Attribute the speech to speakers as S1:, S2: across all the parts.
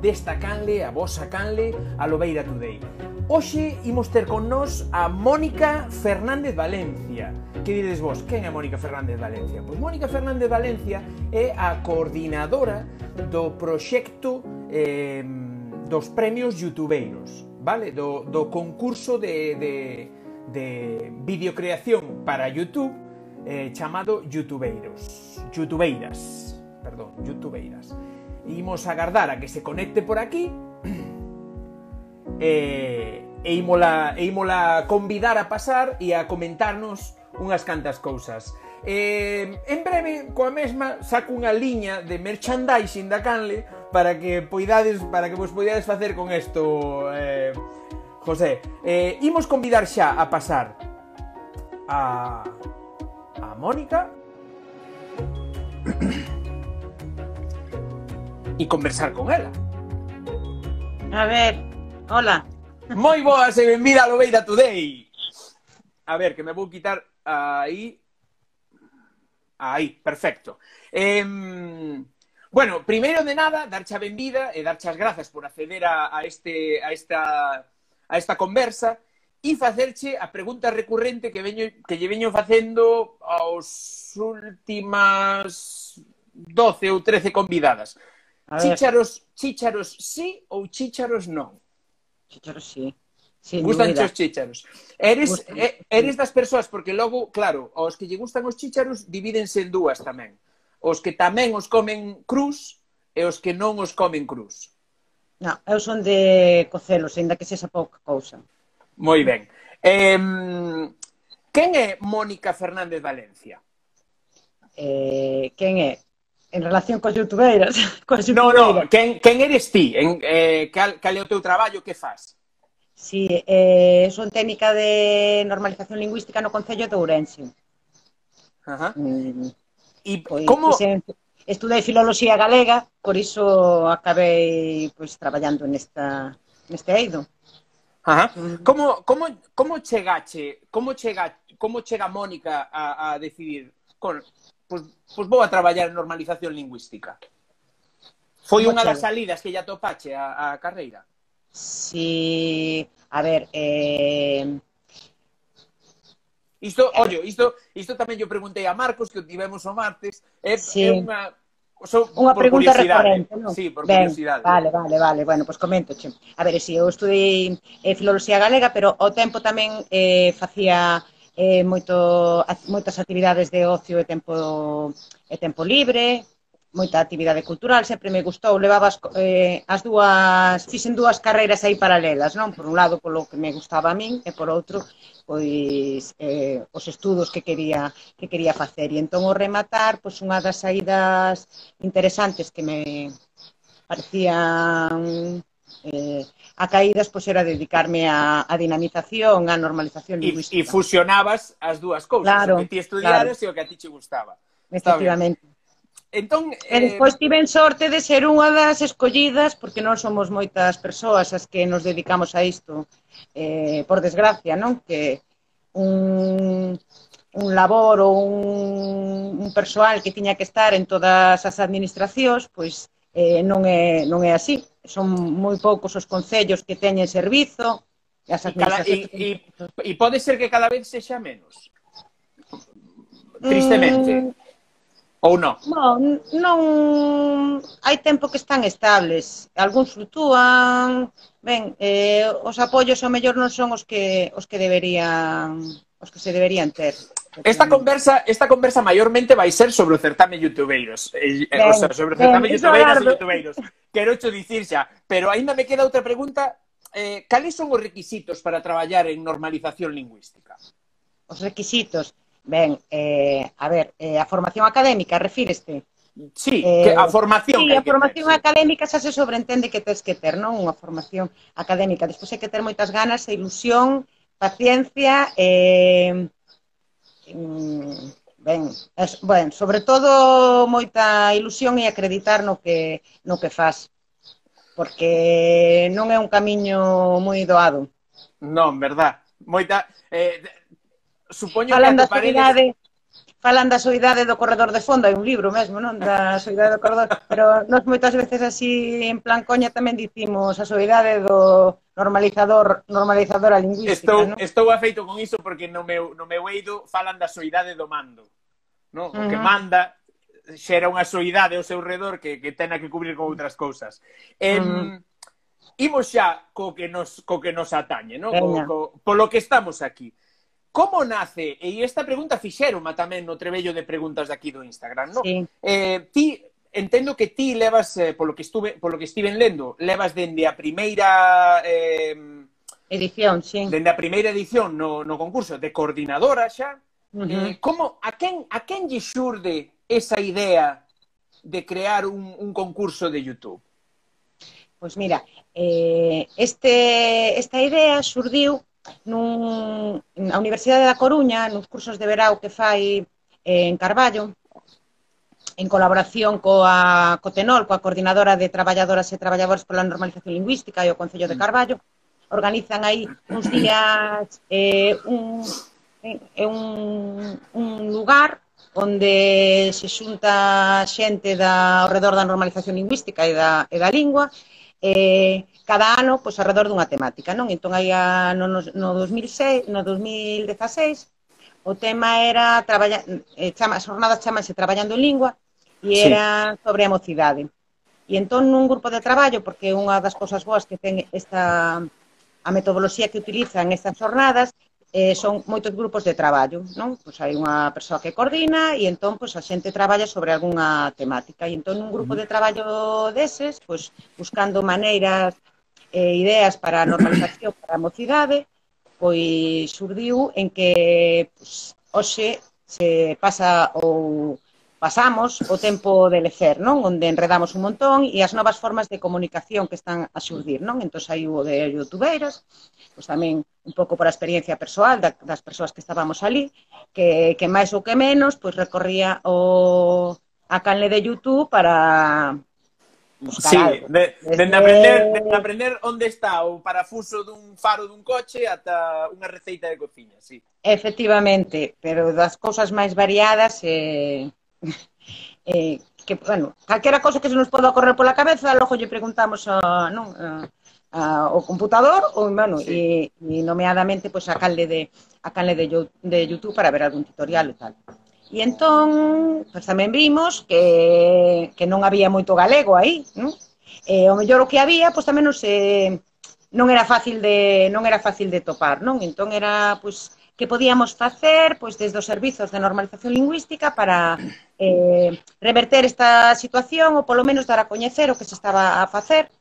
S1: desta canle, a vosa canle, a Lobeira Today. Hoxe imos ter con nós a Mónica Fernández Valencia. Que diredes vos, quen é Mónica Fernández Valencia? Pois Mónica Fernández Valencia é a coordinadora do proxecto eh, dos premios youtubeiros, vale? Do, do concurso de, de, de videocreación para YouTube eh, chamado youtubeiros, youtubeiras, perdón, youtubeiras. Imos agardar a que se conecte por aquí e, e, imola, e imola convidar a pasar e a comentarnos unhas cantas cousas. Eh, en breve, coa mesma, saco unha liña de merchandising da Canle para que poidades, para que vos poidades facer con isto, eh, José. Eh, imos convidar xa a pasar a a Mónica e conversar con ela.
S2: A ver, hola.
S1: Moi boas e benvida a Lobeira Today. A ver, que me vou quitar aí. Aí, perfecto. Eh, bueno, primeiro de nada, darche a benvida e darche as grazas por acceder a, a, este, a, esta, a esta conversa e facerche a pregunta recurrente que, veño, que lle veño facendo aos últimas 12 ou 13 convidadas. Chícharos, chícharos sí ou chícharos non?
S2: Chícharos sí. Sin
S1: gustan os chícharos. Eres,
S2: Gustan.
S1: Eh, eres das persoas, porque logo, claro, aos que lle gustan os chícharos divídense en dúas tamén. Os que tamén os comen crus e os que non os comen crus.
S2: Non, eu son de cocelos, aínda que sexa pouca cousa.
S1: Moi ben. Eh, quen é Mónica Fernández Valencia?
S2: Eh, quen é? en relación cos youtubeiras. Cos
S1: no, No,
S2: no,
S1: quen, quen eres ti? En, eh, cal, cal é o teu traballo? Que faz?
S2: Sí, eh, son técnica de normalización lingüística no Concello de Ourense.
S1: Ajá.
S2: Eh, mm,
S1: e
S2: pois,
S1: como...
S2: Pois, estudei filoloxía galega, por iso acabei pois, traballando nesta, neste eido.
S1: Ajá.
S2: Mm.
S1: Como, como, como chegache, como chega, como chega Mónica a, a decidir, con, pois, pois vou a traballar en normalización lingüística. Foi unha das salidas que lle atopache a, a carreira?
S2: Si... a ver, eh...
S1: Isto, ollo, isto, isto tamén yo preguntei a Marcos, que o tivemos o martes, é,
S2: sí.
S1: é unha... So,
S2: unha pregunta recorrente, non?
S1: Sí, por
S2: ben,
S1: curiosidade.
S2: Vale, vale, vale. Bueno, pois pues comento, che. A ver, si sí, eu estudei eh, filoloxía galega, pero ao tempo tamén eh, facía eh, moito, moitas actividades de ocio e tempo, e tempo libre, moita actividade cultural, sempre me gustou, levaba as, eh, as dúas, fixen dúas carreiras aí paralelas, non? Por un lado, polo que me gustaba a min, e por outro, pois, eh, os estudos que quería, que quería facer. E entón, o rematar, pois, unha das saídas interesantes que me parecían eh, a caídas pois era dedicarme a, a dinamización, a normalización
S1: e,
S2: lingüística.
S1: E fusionabas as dúas cousas,
S2: claro,
S1: o que ti estudiaras claro. e o que a ti che gustaba.
S2: Efectivamente.
S1: Entón, eh...
S2: E despois tiven sorte de ser unha das escollidas, porque non somos moitas persoas as que nos dedicamos a isto, eh, por desgracia, non? Que un, un labor ou un, un persoal que tiña que estar en todas as administracións, pois eh, non, é, non é así son moi poucos os concellos que teñen servizo e as administracións...
S1: E,
S2: e,
S1: e pode ser que cada vez sexa menos? Tristemente.
S2: Mm,
S1: ou non?
S2: Non, non... Hai tempo que están estables. Algúns fluctúan... Ben, eh, os apoios ao mellor non son os que, os que deberían os que se deberían ter.
S1: Esta conversa, esta conversa maiormente vai ser sobre o certame youtubeiros. Eh,
S2: ben,
S1: o sea, sobre o certame youtubeiras e youtubeiros. Quero cho dicir xa, pero aínda me queda outra pregunta. Eh, cales son os requisitos para traballar en normalización lingüística?
S2: Os requisitos. Ben, eh, a ver, eh, a formación académica, refíreste?
S1: Sí,
S2: eh,
S1: que a formación.
S2: Sí, a formación
S1: ter,
S2: académica xa se sobreentende que tens que ter, non? Unha formación académica. Despois hai que ter moitas ganas e ilusión, paciencia, eh, Mm, ben, es, ben, sobre todo moita ilusión e acreditar no que, no que faz, porque non é un camiño moi doado.
S1: Non, verdad. Moita... Eh, supoño
S2: Falan
S1: que
S2: paredes... Falan da soidade do corredor de fondo, hai un libro mesmo, non? Da soidade do corredor, pero nos moitas veces así en plan coña tamén dicimos a soidade do, normalizador normalizadora lingüística.
S1: Estou,
S2: non?
S1: estou afeito con iso porque no meu, no meu eido falan da soidade do mando. No? O uh
S2: -huh.
S1: que manda xera unha soidade ao seu redor que, que tena que cubrir con outras cousas. Em,
S2: uh -huh.
S1: Imos xa co que nos, co que nos atañe, no? co, co, polo que estamos aquí. Como nace? E esta pregunta fixeroma tamén no trebello de preguntas de aquí do Instagram, no?
S2: Sí.
S1: Eh, ti entendo que ti levas, eh, polo que estuve, polo que estiven lendo, levas dende a primeira eh,
S2: edición, sí.
S1: Dende a primeira edición no, no concurso de coordinadora xa.
S2: Uh -huh.
S1: eh, como a quen a quen lle xurde esa idea de crear un, un concurso de YouTube?
S2: Pois mira, eh, este, esta idea xurdiu nun, na Universidade da Coruña, nos cursos de verao que fai eh, en Carballo, en colaboración coa Cotenol, coa Coordinadora de Traballadoras e Traballadores pola Normalización Lingüística e o Concello de mm. Carballo, organizan aí uns días eh, un, eh, un, un lugar onde se xunta xente da, ao redor da normalización lingüística e da, e da lingua, eh, cada ano pois, alrededor dunha temática. Non? Entón, aí a, no, no, 2006, no 2016, o tema era traballa, eh, chama, as jornadas chamanse Traballando en Lingua, e era sí. sobre a mocidade. E entón nun grupo de traballo, porque unha das cousas boas que ten esta a metodoloxía que utilizan estas jornadas eh, son moitos grupos de traballo, non? Pois hai unha persoa que coordina e entón pois a xente traballa sobre algunha temática e entón un grupo de traballo deses, pois buscando maneiras e eh, ideas para a normalización para a mocidade, pois surdiu en que pois, hoxe se pasa ou pasamos o tempo de lecer, non? Onde enredamos un montón e as novas formas de comunicación que están a surdir, non? Entón aí o de youtubeiras, pois tamén un pouco por a experiencia persoal da, das persoas que estábamos ali, que, que máis ou que menos, pois recorría o a canle de YouTube para buscar
S1: sí,
S2: algo.
S1: De,
S2: Desde...
S1: dende aprender, dende aprender onde está o parafuso dun faro dun coche ata unha receita de cociña, sí.
S2: Efectivamente, pero das cousas máis variadas eh, eh, que, bueno, calquera cosa que se nos poda correr pola cabeza, logo lle preguntamos a, non, a, a, o computador, ou, bueno,
S1: sí.
S2: e, e nomeadamente, pois, a calde de, a calde de, de YouTube para ver algún tutorial e tal. E entón, pois pues, tamén vimos que, que non había moito galego aí, non? E o mellor o que había, pois pues, tamén non se non era fácil de non era fácil de topar, non? Entón era pois que podíamos facer pois desde os servizos de normalización lingüística para eh, reverter esta situación ou polo menos dar a coñecer o que se estaba a facer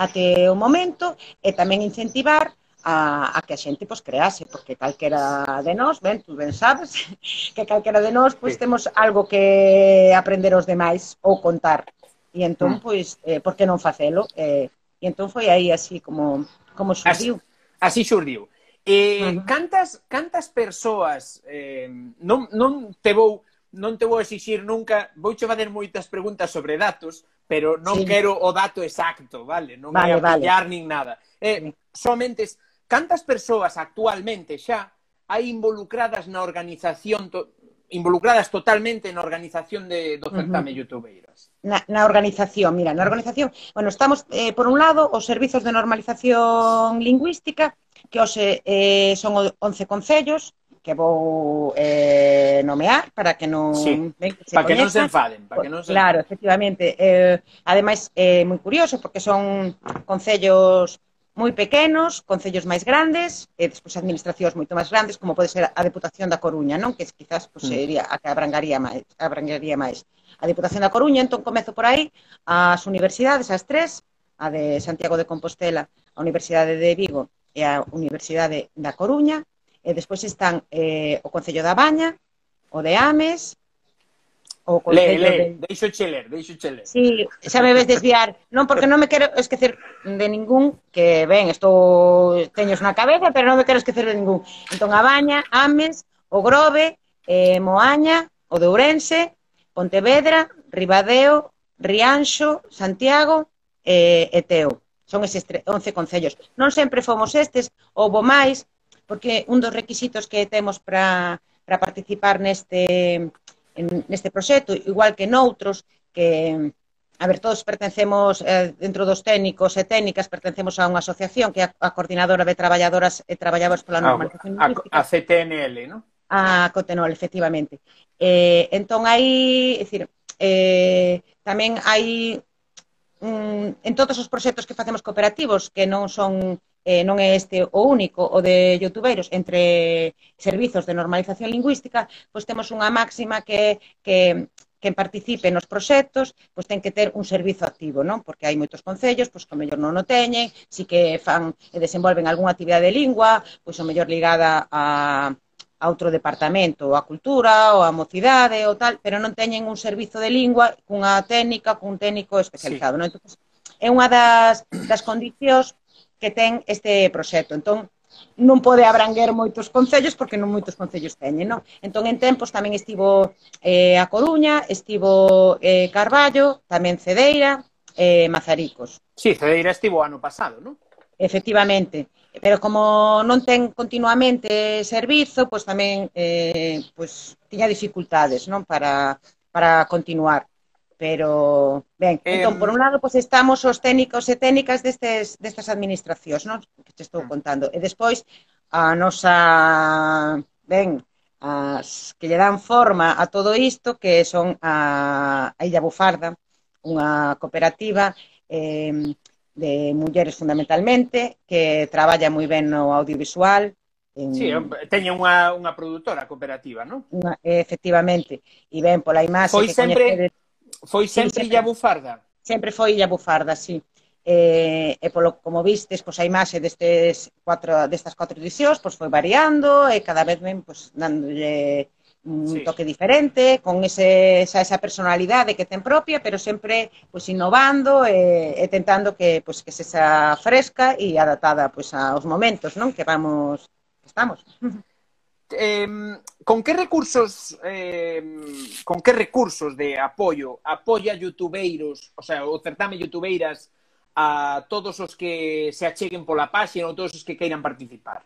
S2: até o momento e tamén incentivar a, a que a xente pois, crease, porque calquera de nós, ben, tú ben sabes, que calquera de nós pois, temos algo que aprender os demais ou contar. E entón,
S1: mm.
S2: pois, eh, por que non facelo? Eh, e entón foi aí así como, como surgiu.
S1: Así, así xurdiu. Eh,
S2: uh -huh.
S1: cantas, cantas persoas eh, non, non te vou non te vou exixir nunca, vouche fazer moitas preguntas sobre datos, pero non
S2: sí.
S1: quero o dato exacto, vale? Non
S2: vale,
S1: vou apoiar
S2: vale.
S1: nin nada. Eh, somente cantas persoas actualmente xa hai involucradas na organización to, involucradas totalmente na organización de, do certame
S2: uh -huh.
S1: Youtubeiras.
S2: Na, na organización, mira, na organización, bueno, estamos, eh, por un lado, os servizos de normalización lingüística, que hoxe eh, son 11 concellos que vou eh, nomear para que non
S1: sí,
S2: ben, que se
S1: para que non se enfaden, para que non se
S2: Claro, efectivamente. Eh, ademais é eh, moi curioso porque son concellos moi pequenos, concellos máis grandes, e despois administracións moito máis grandes, como pode ser a Deputación da Coruña, non? Que quizás
S1: pois,
S2: sería a que abrangaría máis, abrangaría máis. A Deputación da Coruña, entón comezo por aí, as universidades, as tres, a de Santiago de Compostela, a Universidade de Vigo e a Universidade da Coruña, e despois están eh, o Concello da Baña, o de Ames, o Concello
S1: le, le,
S2: de...
S1: deixo cheler, deixo cheler.
S2: Sí, xa me ves desviar, non porque non me quero esquecer de ningún, que ben, estou teños na cabeza, pero non me quero esquecer de ningún. Entón, a Baña, Ames, o Grove, eh, Moaña, o de Ourense, Pontevedra, Ribadeo, Rianxo, Santiago eh, e Teo son eses 11 concellos. Non sempre fomos estes, houbo máis, porque un dos requisitos que temos para, para participar neste, en, neste proxecto, igual que noutros, que, a ver, todos pertencemos, eh, dentro dos técnicos e técnicas, pertencemos a unha asociación que é a Coordinadora de Traballadoras e Traballadores pola ah, Normalización
S1: a, a, a CTNL, non?
S2: A Cotenol, efectivamente. Eh, entón, aí, é dicir, eh, tamén hai mm, en todos os proxectos que facemos cooperativos, que non son eh, non é este o único, o de youtubeiros entre servizos de normalización lingüística, pois temos unha máxima que, que que participe nos proxectos, pois ten que ter un servizo activo, non? Porque hai moitos concellos, pois que o mellor non o teñen, si que fan e desenvolven algunha actividade de lingua, pois o mellor ligada a a outro departamento, ou a cultura, ou a mocidade, ou tal, pero non teñen un servizo de lingua cunha técnica, cun técnico especializado. Sí. Non? Entón, é unha das, das condicións que ten este proxecto. Entón, non pode abranguer moitos concellos porque non moitos concellos teñen, non? Entón, en tempos tamén estivo eh, a Coruña, estivo eh, Carballo, tamén Cedeira, eh, Mazaricos.
S1: Sí, Cedeira estivo ano pasado, non?
S2: Efectivamente pero como non ten continuamente servizo, pois tamén eh, pois, tiña dificultades non para, para continuar. Pero, ben, eh, entón, por un lado, pois estamos os técnicos e técnicas destes, destas administracións, non? Que te estou ah. contando. E despois, a nosa, ben, as que lle dan forma a todo isto, que son a, a Illa Bufarda, unha cooperativa eh, de mulleres fundamentalmente, que traballa moi ben no audiovisual.
S1: En... Sí, teña unha, unha produtora cooperativa, non?
S2: Una, efectivamente, e ben pola imaxe
S1: foi que sempre, coñecedes... Foi sempre sí, Illa Bufarda?
S2: Sempre foi Illa Bufarda, sí. E, e polo, como vistes, pois a imaxe destes cuatro, destas cuatro edicións pois foi variando e cada vez ben pois, dándolle un sí. toque diferente, con ese, esa, esa personalidade que ten propia, pero sempre pois, innovando e, e tentando que, pois, que se xa fresca e adaptada pois, aos momentos non que vamos que estamos.
S1: Eh, con que recursos eh, con que recursos de apoio apoia youtubeiros, o sea, o certame youtubeiras a todos os que se acheguen pola páxina ou todos os que queiran participar?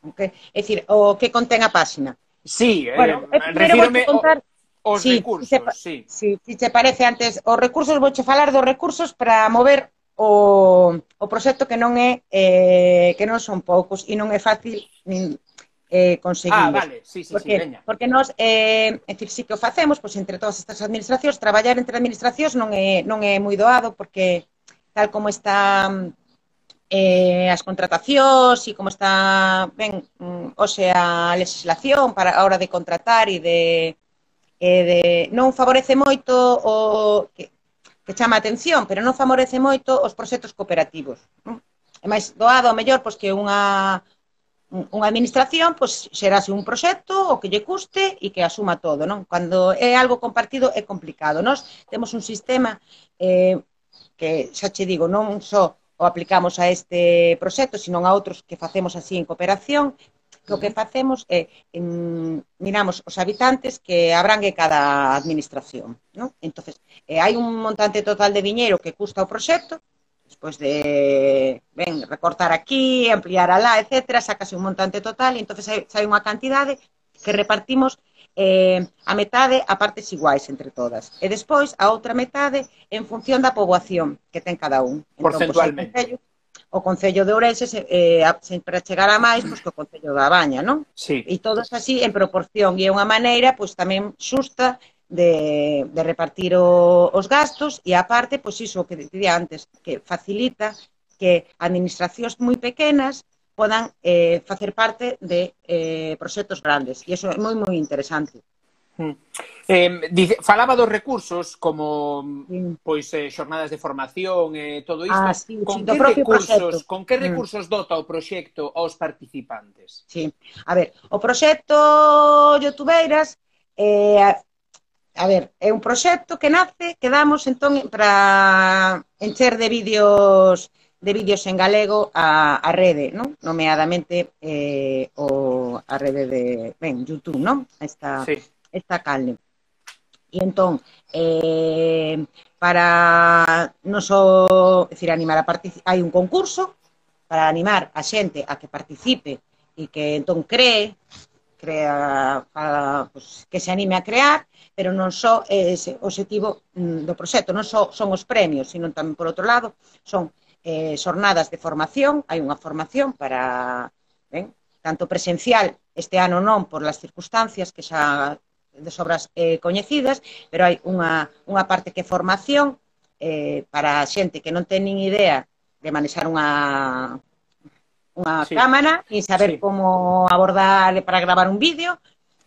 S2: Okay. É dicir, o que contén a páxina?
S1: Sí, eh, bueno, eh, refírome contar... os sí, recursos, se,
S2: sí. sí. Si te parece, antes, os recursos, vouche falar dos recursos para mover o, o proxecto que non é eh, que non son poucos e non é fácil nin, eh, conseguidos.
S1: Ah, vale, sí, sí,
S2: porque,
S1: sí, veña.
S2: Porque nós, eh, é dicir, sí que o facemos, pois entre todas estas administracións, traballar entre administracións non é, non é moi doado, porque tal como está eh, as contratacións e como está, ben, mm, o sea, a legislación para a hora de contratar e de, e de non favorece moito o que, que chama a atención, pero non favorece moito os proxectos cooperativos. Non? É máis doado, ao mellor, pois que unha unha administración, pois xerase un proxecto, o que lle custe e que asuma todo, non? Cando é algo compartido é complicado. Nós temos un sistema eh, que xa che digo, non só o aplicamos a este proxecto, senón a outros que facemos así en cooperación, que o que facemos é en, miramos os habitantes que abrangue cada administración. ¿no? entonces eh, hai un montante total de diñeiro que custa o proxecto, despois de ben, recortar aquí, ampliar alá, etc., sacase un montante total, e entonces hai unha cantidade que repartimos eh, a metade a partes iguais entre todas. E despois a outra metade en función da poboación que ten cada un.
S1: Porcentualmente.
S2: Entón, pois, o Concello de Ourense se, eh, se para chegar a máis pois, que o Concello da Baña, non?
S1: Sí.
S2: E todos así en proporción e é unha maneira pois, tamén xusta de, de repartir o, os gastos e aparte, pois iso que dicía antes, que facilita que administracións moi pequenas podan eh, facer parte de eh, proxectos grandes. E iso é moi, moi interesante.
S1: Eh, dice, falaba dos recursos como mm. pois eh, xornadas de formación e eh, todo isto.
S2: Ah, sí,
S1: con,
S2: sí,
S1: que recursos, con que hmm. recursos mm. dota o proxecto aos participantes?
S2: Sí. A ver, o proxecto Youtubeiras eh, a ver, é un proxecto que nace, que damos entón para encher de vídeos de vídeos en galego a, a rede, non? Nomeadamente eh, o, a rede de, ben, YouTube, non? Esta, sí. esta calde. E entón, eh, para non só, decir, animar a participar, hai un concurso para animar a xente a que participe e que entón cree, crea, para, pues, que se anime a crear, pero non só é ese o objetivo mm, do proxecto, non só son os premios, sino tamén, por outro lado, son eh, xornadas de formación, hai unha formación para, ben, tanto presencial, este ano non por las circunstancias que xa de sobras eh, coñecidas, pero hai unha, unha parte que é formación eh, para a xente que non ten nin idea de manexar unha unha sí. cámara e saber sí. como abordar para gravar un vídeo,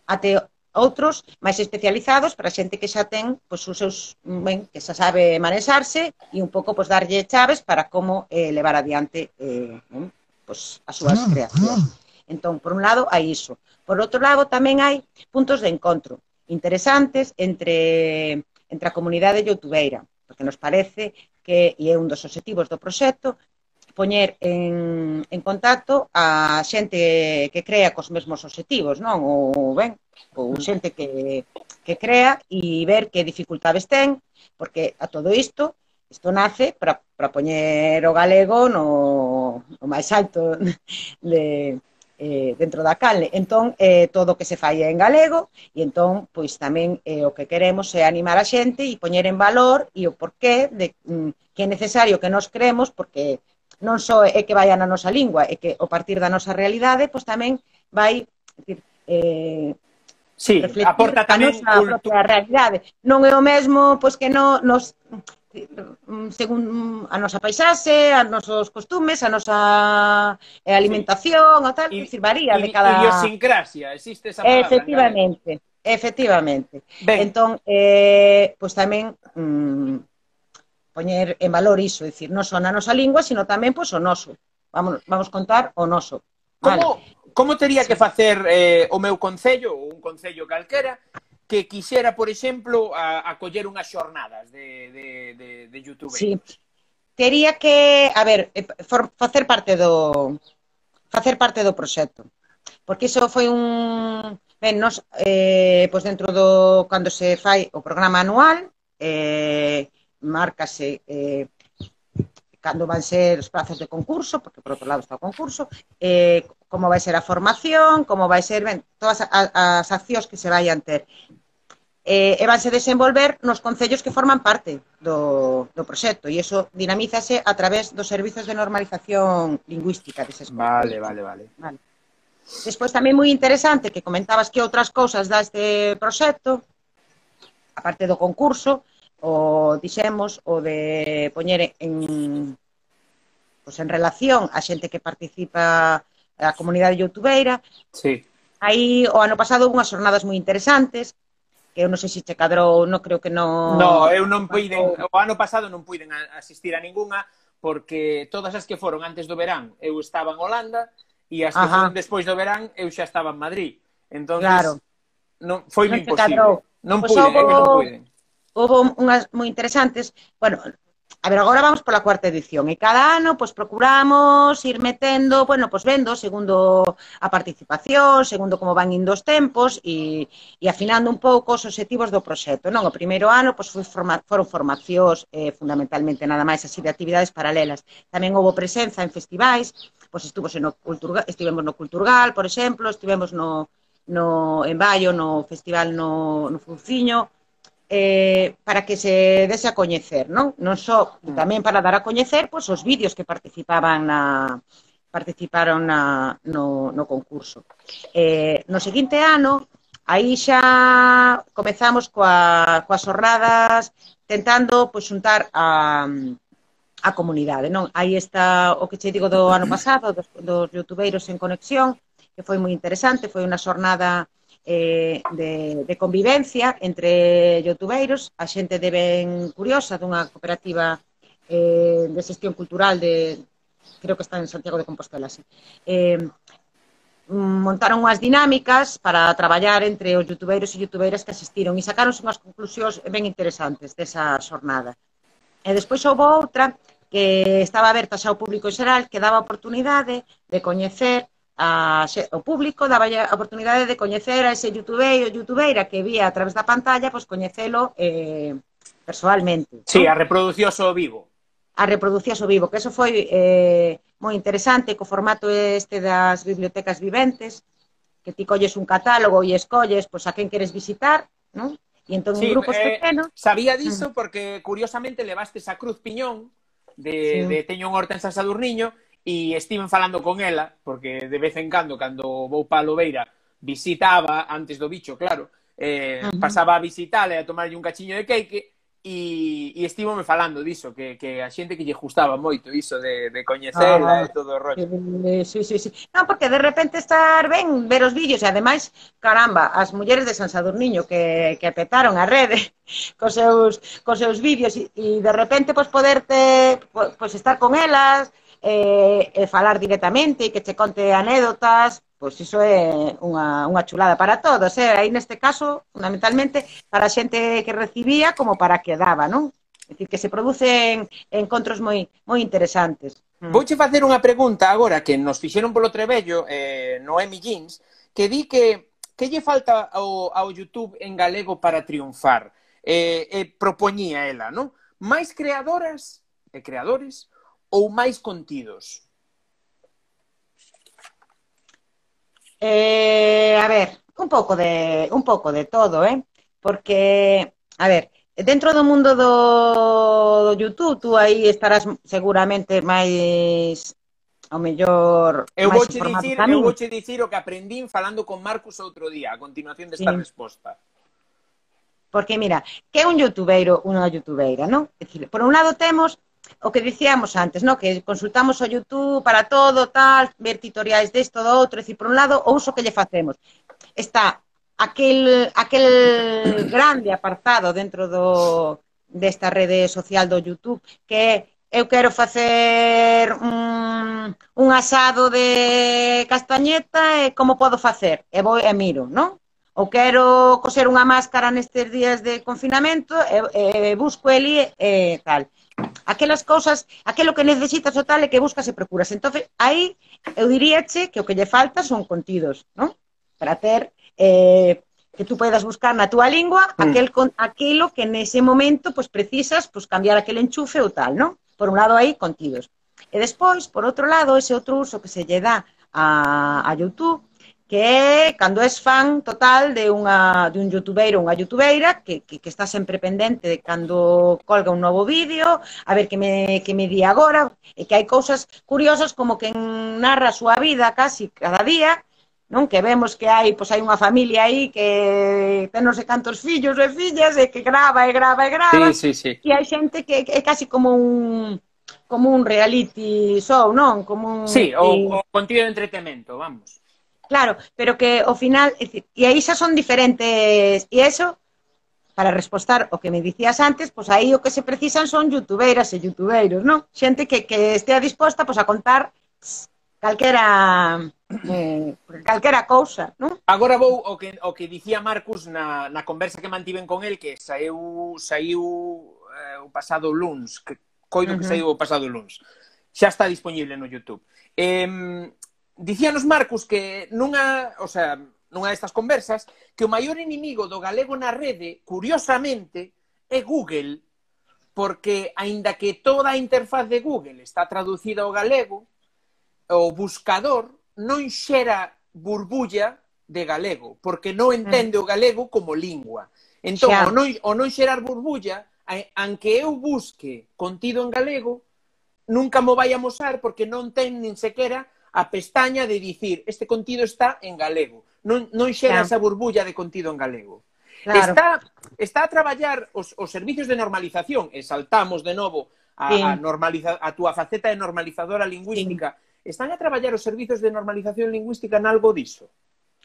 S2: até outros máis especializados para xente que xa ten pois, os seus, ben, que xa sabe manexarse e un pouco pois, darlle chaves para como eh, levar adiante eh, ben, pois, as súas ah, creacións. Ah. Entón, por un lado, hai iso. Por outro lado, tamén hai puntos de encontro interesantes entre, entre a comunidade youtubeira, porque nos parece que, e é un dos objetivos do proxecto, poñer en, en contacto a xente que crea cos mesmos objetivos, non? Ou, ben, ou xente que, que crea e ver que dificultades ten, porque a todo isto, isto nace para, para poñer o galego no, no máis alto de, eh, dentro da canle. Entón, eh, todo o que se fai é en galego, e entón, pois tamén eh, o que queremos é animar a xente e poñer en valor e o porqué de mm, que é necesario que nos creemos, porque non só é que vaia na nosa lingua, é que o partir da nosa realidade, pois tamén vai, decir, eh,
S1: Sí, aporta tamén
S2: a nosa propia realidade. Non é o mesmo pois que no, nos según a nosa paisaxe, a nosos costumes, a nosa eh, alimentación, sí. o tal,
S1: I,
S2: decir, varía de cada...
S1: Idiosincrasia, existe esa palabra.
S2: Efectivamente, efectivamente. Ben. Entón, eh, pois tamén mm, poñer en valor iso, decir, non só na nosa lingua, sino tamén pois, o noso. Vamos, vamos contar o noso.
S1: Como, vale como tería que facer eh, o meu concello, ou un concello calquera, que quixera, por exemplo, a, acoller unhas xornadas de, de, de, de YouTube?
S2: Sí. Tería que, a ver, eh, for, facer parte do facer parte do proxecto. Porque iso foi un... Ben, nos, eh, pois dentro do... Cando se fai o programa anual, eh, márcase eh, cando van ser os prazos de concurso, porque por outro lado está o concurso, eh, como vai ser a formación, como vai ser, ben, todas as, as accións que se vayan ter. Eh, e vanse desenvolver nos concellos que forman parte do, do proxecto e iso dinamízase a través dos servizos de normalización lingüística deses
S1: vale, vale, vale,
S2: vale. Despois tamén moi interesante que comentabas que outras cousas da este proxecto, aparte do concurso, o dixemos o de poñer en pues, en relación a xente que participa a comunidade youtubeira.
S1: Sí.
S2: Aí o ano pasado unhas jornadas moi interesantes que eu non sei se che cadrou, non creo que non...
S1: No, eu non puiden, o ano pasado non puiden asistir a ningunha porque todas as que foron antes do verán eu estaba en Holanda e as que Ajá. foron despois do verán eu xa estaba en Madrid. Entón,
S2: claro.
S1: non, foi non imposible. Cadrou. Non pues puiden, é que non puiden
S2: houve unhas moi interesantes, bueno, a ver, agora vamos pola cuarta edición e cada ano pois procuramos ir metendo, bueno, pois vendo segundo a participación, segundo como van indo os tempos e, e afinando un pouco os objetivos do proxecto, non? O primeiro ano pois foi forma, foron formacións eh, fundamentalmente nada máis así de actividades paralelas. Tamén houve presenza en festivais, pois estuvo no Culturgal, estivemos no Culturgal, por exemplo, estivemos no, no en Baio, no festival no, no Funciño, eh, para que se dese a coñecer, non? Non só, mm. tamén para dar a coñecer pois, os vídeos que participaban na, participaron na, no, no concurso. Eh, no seguinte ano, aí xa comezamos coa, coas xornadas tentando pois, xuntar a, a comunidade. Non? Aí está o que che digo do ano pasado, dos, dos youtubeiros en conexión, que foi moi interesante, foi unha xornada eh, de, de convivencia entre youtubeiros, a xente de ben curiosa dunha cooperativa eh, de xestión cultural de creo que está en Santiago de Compostela, sí. Eh, montaron unhas dinámicas para traballar entre os youtubeiros e youtubeiras que asistiron e sacaron unhas conclusións ben interesantes desa xornada. E despois houve outra que estaba aberta xa ao público en xeral, que daba oportunidade de coñecer a, o público daba a oportunidade de coñecer a ese youtubeiro youtubeira que vía a través da pantalla, pois coñecelo eh, personalmente.
S1: Sí, ¿no? a reproducioso vivo.
S2: A reproducioso vivo, que eso foi eh, moi interesante co formato este das bibliotecas viventes, que ti colles un catálogo e escolles pois, a quen queres visitar, non? E entón
S1: sí,
S2: en grupos
S1: eh,
S2: pequenos...
S1: Sabía diso mm. porque, curiosamente, levaste a Cruz Piñón de,
S2: sí.
S1: de Teño un Horta en San Sadurniño e estiven falando con ela, porque de vez en cando, cando vou pa Lobeira, visitaba antes do bicho, claro, eh,
S2: uh -huh.
S1: pasaba a visitala e a tomarlle un cachiño de cake, e, e estivome falando diso, que, que a xente que lle gustaba moito iso de, de coñecela
S2: ah,
S1: e todo o rollo.
S2: Eh, sí, sí, sí. Non, porque de repente estar ben ver os vídeos e ademais, caramba, as mulleres de San Sadurniño que, que petaron a rede cos seus, cos seus vídeos e, e de repente pois, poderte pois, estar con elas, eh, e falar directamente e que che conte anécdotas, pois iso é unha, unha chulada para todos, eh? aí neste caso, fundamentalmente, para a xente que recibía como para que daba, non? É dicir, que se producen encontros moi, moi interesantes. Mm.
S1: Vouche facer unha pregunta agora que nos fixeron polo trebello, eh, Noemi Jeans, que di que que lle falta ao, ao YouTube en galego para triunfar? Eh, eh, propoñía ela, non? Máis creadoras e creadores ou máis contidos?
S2: Eh, a ver, un pouco de un pouco de todo, eh? Porque a ver, dentro do mundo do, do YouTube, tú aí estarás seguramente máis ao mellor
S1: eu
S2: máis
S1: vouche dicir, eu vouche dicir o que aprendín falando con Marcus outro día, a continuación desta
S2: sí.
S1: resposta.
S2: Porque mira, que é un youtubeiro, unha youtubeira, non? Decir, por un lado temos o que dicíamos antes, no que consultamos o YouTube para todo, tal, ver tutoriais desto, do outro, decir, por un lado, o uso que lle facemos. Está aquel, aquel grande apartado dentro do, desta rede social do YouTube que é eu quero facer un, un asado de castañeta e como podo facer? E vou e miro, non? Ou quero coser unha máscara nestes días de confinamento e, e busco ele e tal. Aquelas cousas, aquelo que necesitas o tal é que buscas e procuras. Entonces, aí eu diríache que o que lle falta son contidos, non? Para ter eh, que tú podas buscar na túa lingua
S1: Mm.
S2: aquel con, aquilo que nese momento pues precisas pues cambiar aquel enchufe ou tal, non? Por un lado aí contidos. E despois, por outro lado, ese outro uso que se lle dá a, a YouTube que é cando és fan total de unha de un youtubeiro ou unha youtubeira que, que, que está sempre pendente de cando colga un novo vídeo, a ver que me, que me di agora, e que hai cousas curiosas como que narra a súa vida casi cada día, non que vemos que hai pois hai unha familia aí que ten non sei cantos fillos e fillas e que grava e grava e grava.
S1: Sí, sí, sí.
S2: E hai xente que, que é casi como un como un reality show, non? Como un
S1: Sí, o, o contido de entretemento, vamos.
S2: Claro, pero que ao final, é decir, e aí xa son diferentes, e eso, para respostar o que me dicías antes, pois aí o que se precisan son youtubeiras e youtubeiros, non? Xente que, que estea disposta pois, a contar calquera eh, calquera cousa, non?
S1: Agora vou o que, o que dicía Marcus na, na conversa que mantiven con el que saiu saiu eh, o pasado luns, que coido uh
S2: -huh.
S1: que saiu o pasado luns. Xa está disponible no YouTube. Eh, Dicíanos Marcos que nunha, o sea, nunha destas conversas que o maior inimigo do galego na rede, curiosamente, é Google, porque aínda que toda a interfaz de Google está traducida ao galego, o buscador non xera burbulla de galego, porque non mm. entende o galego como lingua. Entón, o non, o non xerar burbulla, anque eu busque contido en galego, nunca mo vai a mosar porque non ten nin sequera a pestaña de dicir este contido está en galego. Non, non xera
S2: claro.
S1: esa burbulla de contido en galego.
S2: Claro.
S1: Está, está a traballar os, os servicios de normalización, e saltamos de novo a,
S2: sí.
S1: a, normaliza, a túa faceta de normalizadora lingüística. Sí. Están a traballar os servicios de normalización lingüística en algo diso?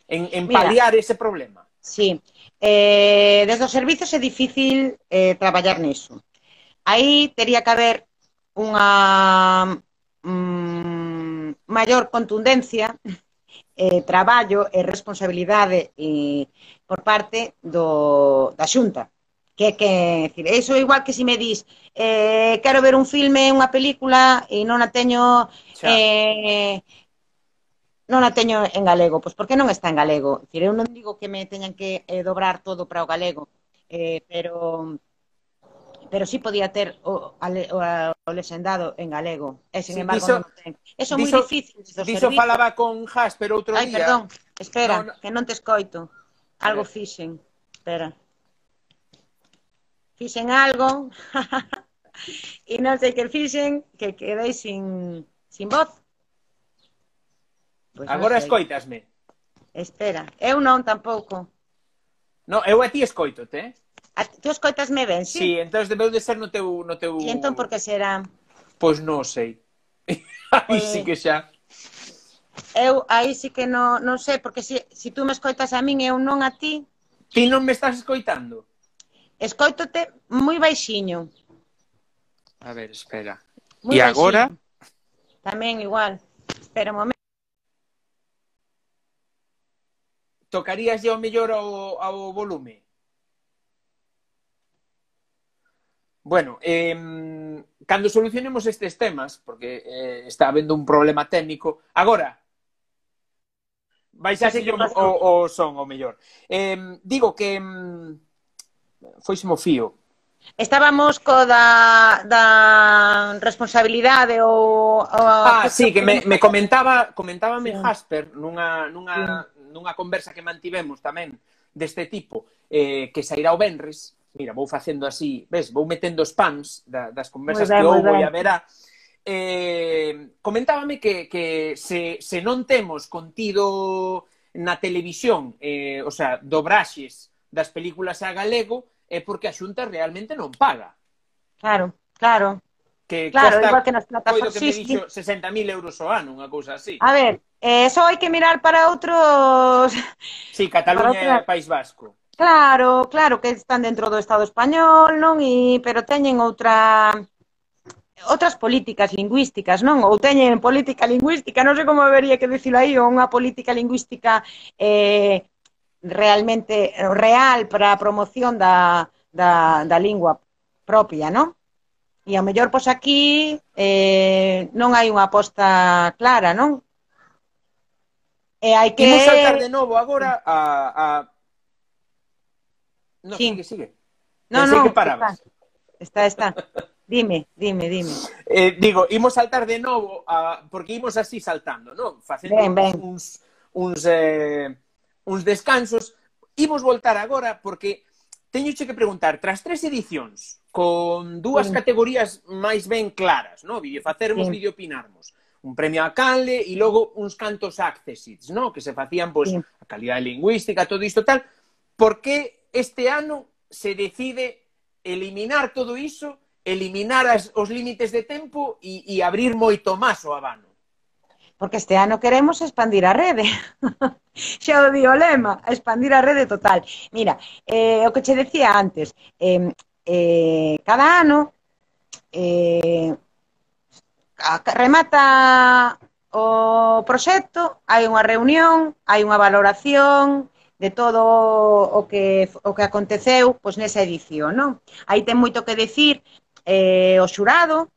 S1: En, en
S2: Mira,
S1: paliar ese problema?
S2: Sí. Eh, desde os servicios é difícil eh, traballar niso. Aí tería que haber unha mm, maior contundencia, eh, traballo e responsabilidade eh, por parte do, da xunta. Que, que, decir, eso é igual que se si me dis eh, quero ver un filme, unha película e non a teño
S1: Xa.
S2: eh, non a teño en galego, pois por que non está en galego? Decir, eu non digo que me teñan que eh, dobrar todo para o galego, eh, pero pero sí podía ter o, o, o lexendado en galego. E, sin
S1: sí,
S2: embargo,
S1: diso,
S2: non ten. Eso é moi difícil.
S1: Diso
S2: servizos.
S1: falaba con Jasper outro día.
S2: Ai, perdón, espera,
S1: no, no.
S2: que non te escoito. Algo
S1: eh.
S2: fixen. Espera. Fixen algo. e non sei que fixen, que quedei sin, sin voz. Pois pues
S1: Agora
S2: no
S1: escoitasme.
S2: Espera, eu non tampouco.
S1: No, eu a ti escoito, te.
S2: Eh? Tú escoitasme ben,
S1: sí?
S2: Sí,
S1: entón debeu de ser no teu... No teu...
S2: E entón por que será?
S1: Pois non sei. Aí sí que xa...
S2: Eu aí sí que non, non sei, porque se si, si tú me escoitas a min e eu non a ti...
S1: Ti non me estás escoitando?
S2: Escoitote moi baixiño.
S1: A ver, espera. E
S2: baixiño. agora? Tamén igual. Espera un momento.
S1: Tocarías ao mellor ao, ao volume? Bueno, eh, cando solucionemos estes temas, porque eh, está habendo un problema técnico, agora, vais a seguir o, o, o son, o mellor. Eh, digo que mm, foi mo fío.
S2: Estábamos co da, da responsabilidade ou... ou
S1: ah, sí, que me, me comentaba, comentábame
S2: sí.
S1: Jasper nunha, nunha, nunha conversa que mantivemos tamén deste tipo, eh, que sairá o Benres, mira, vou facendo así, ves, vou metendo os pans da, das conversas
S2: ben,
S1: que houbo e haberá. Eh, comentábame que, que se, se non temos contido na televisión, eh, o sea, dobraxes das películas a galego, é porque a Xunta realmente non paga.
S2: Claro, claro.
S1: Que
S2: claro,
S1: costa,
S2: igual que nas plataformas.
S1: Coido que
S2: sí,
S1: me dixo 60.000 euros ao ano, unha cousa así.
S2: A ver, eh, eso hai que mirar para outros...
S1: Sí, Cataluña
S2: para outra...
S1: e País Vasco.
S2: Claro, claro que están dentro do Estado español, non? E, pero teñen outra outras políticas lingüísticas, non? Ou teñen política lingüística, non sei como habería que dicilo aí, ou unha política lingüística eh, realmente real para a promoción da, da, da lingua propia, non? E ao mellor, pois aquí eh, non hai unha aposta clara, non? E hai que...
S1: Imos saltar de novo agora a, a No,
S2: sí.
S1: sigue, sigue.
S2: No,
S1: Pensé
S2: no,
S1: que parabas.
S2: Está, está. está. Dime, dime, dime.
S1: Eh, digo, imos saltar de novo, a, porque imos así saltando, non? Facendo
S2: ben, ben.
S1: uns, uns, eh, uns descansos. Imos voltar agora, porque teño que preguntar, tras tres edicións, con dúas
S2: sí.
S1: categorías máis ben claras, no? Vídeo facermos,
S2: sí.
S1: vídeo opinarmos. Un premio a Canle e logo uns cantos accessits, no? Que se facían, pois, pues,
S2: sí.
S1: a calidade lingüística, todo isto tal. Por que Este ano se decide eliminar todo iso, eliminar as, os límites de tempo e, e abrir moito máis o abano.
S2: Porque este ano queremos expandir a rede. xa o di o lema, expandir a rede total. Mira, eh, o que che decía antes, eh, eh, cada ano eh, remata o proxecto, hai unha reunión, hai unha valoración, de todo o que, o que aconteceu pois, nesa edición. Non? Aí ten moito que decir eh, o xurado,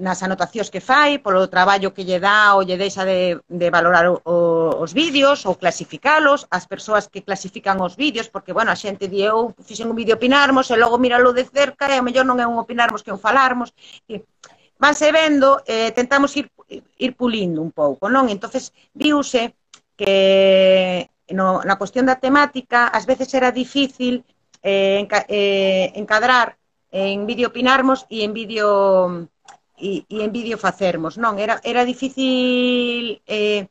S2: nas anotacións que fai, polo traballo que lle dá ou lle deixa de, de valorar o, o, os vídeos ou clasificalos, as persoas que clasifican os vídeos, porque, bueno, a xente di eu fixen un vídeo opinarmos e logo míralo de cerca e a mellor non é un opinarmos que un falarmos. E, vanse vendo, eh, tentamos ir, ir pulindo un pouco, non? entonces viuse que no, na cuestión da temática, ás veces era difícil eh, enca, eh, encadrar en vídeo opinarmos e en vídeo e, e en vídeo facermos, non? Era, era difícil... Eh,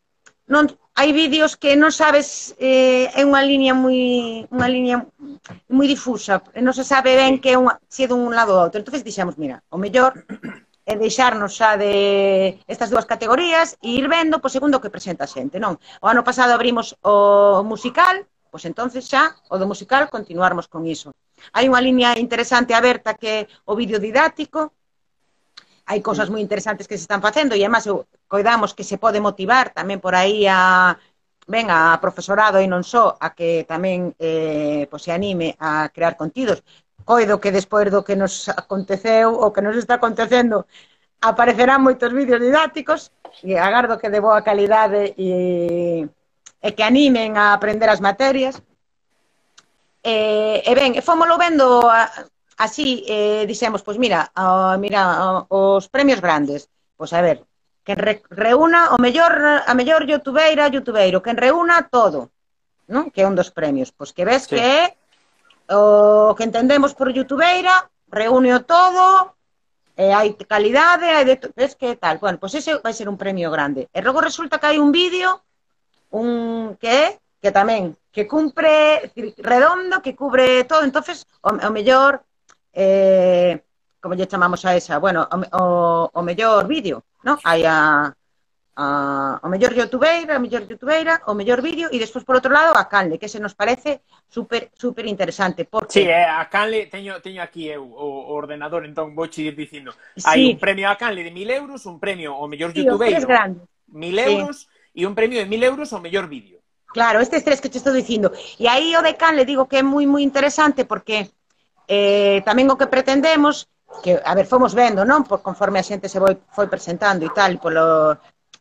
S2: non, hai vídeos que non sabes eh, é unha liña moi unha liña moi difusa, non se sabe ben que é unha, se é dun lado ou outro. Entonces dixemos, mira, o mellor e deixarnos xa de estas dúas categorías e ir vendo po segundo o que presenta a xente, non? O ano pasado abrimos o musical, pois entonces xa o do musical continuarmos con iso. Hai unha liña interesante aberta que é o vídeo didáctico, hai cousas mm. moi interesantes que se están facendo e además coidamos que se pode motivar tamén por aí a ben a profesorado e non só a que tamén eh, pois, se anime a crear contidos, coido que despois do que nos aconteceu ou que nos está acontecendo aparecerán moitos vídeos didácticos e agardo que de boa calidade e, e que animen a aprender as materias. E, e ben, fomolo vendo a, así, e dixemos, pois mira, a, mira a, os premios grandes, pois a ver, que re, reúna o mellor, a mellor youtubeira, youtubeiro, quen reúna todo, non? que é un dos premios, pois que ves
S1: sí.
S2: que é o que entendemos por youtubeira, reúne o todo, e hai calidade, hai de ves que tal. Bueno, pois pues ese vai ser un premio grande. E logo resulta que hai un vídeo un que é que tamén que cumpre redondo, que cubre todo, entonces o, o mellor eh, como lle chamamos a esa, bueno, o, o, o mellor vídeo, ¿no? Hai a a, o mellor youtubeira, a mellor youtubeira, o mellor vídeo, e despois, por outro lado, a Canle, que se nos parece super, super interesante. Porque...
S1: Sí, eh, a Canle, teño, teño aquí eu o, o ordenador, entón vou ir dicindo.
S2: Sí.
S1: Hai un premio a Canle de 1.000 euros, un premio ao mellor
S2: sí,
S1: youtubeiro, 1.000 euros, e un premio de 1.000 euros ao mellor vídeo.
S2: Claro, estes tres que te estou dicindo. E aí o de Canle digo que é moi, moi interesante porque eh, tamén o que pretendemos que, a ver, fomos vendo, non? Por conforme a xente se foi, foi presentando e tal, polo,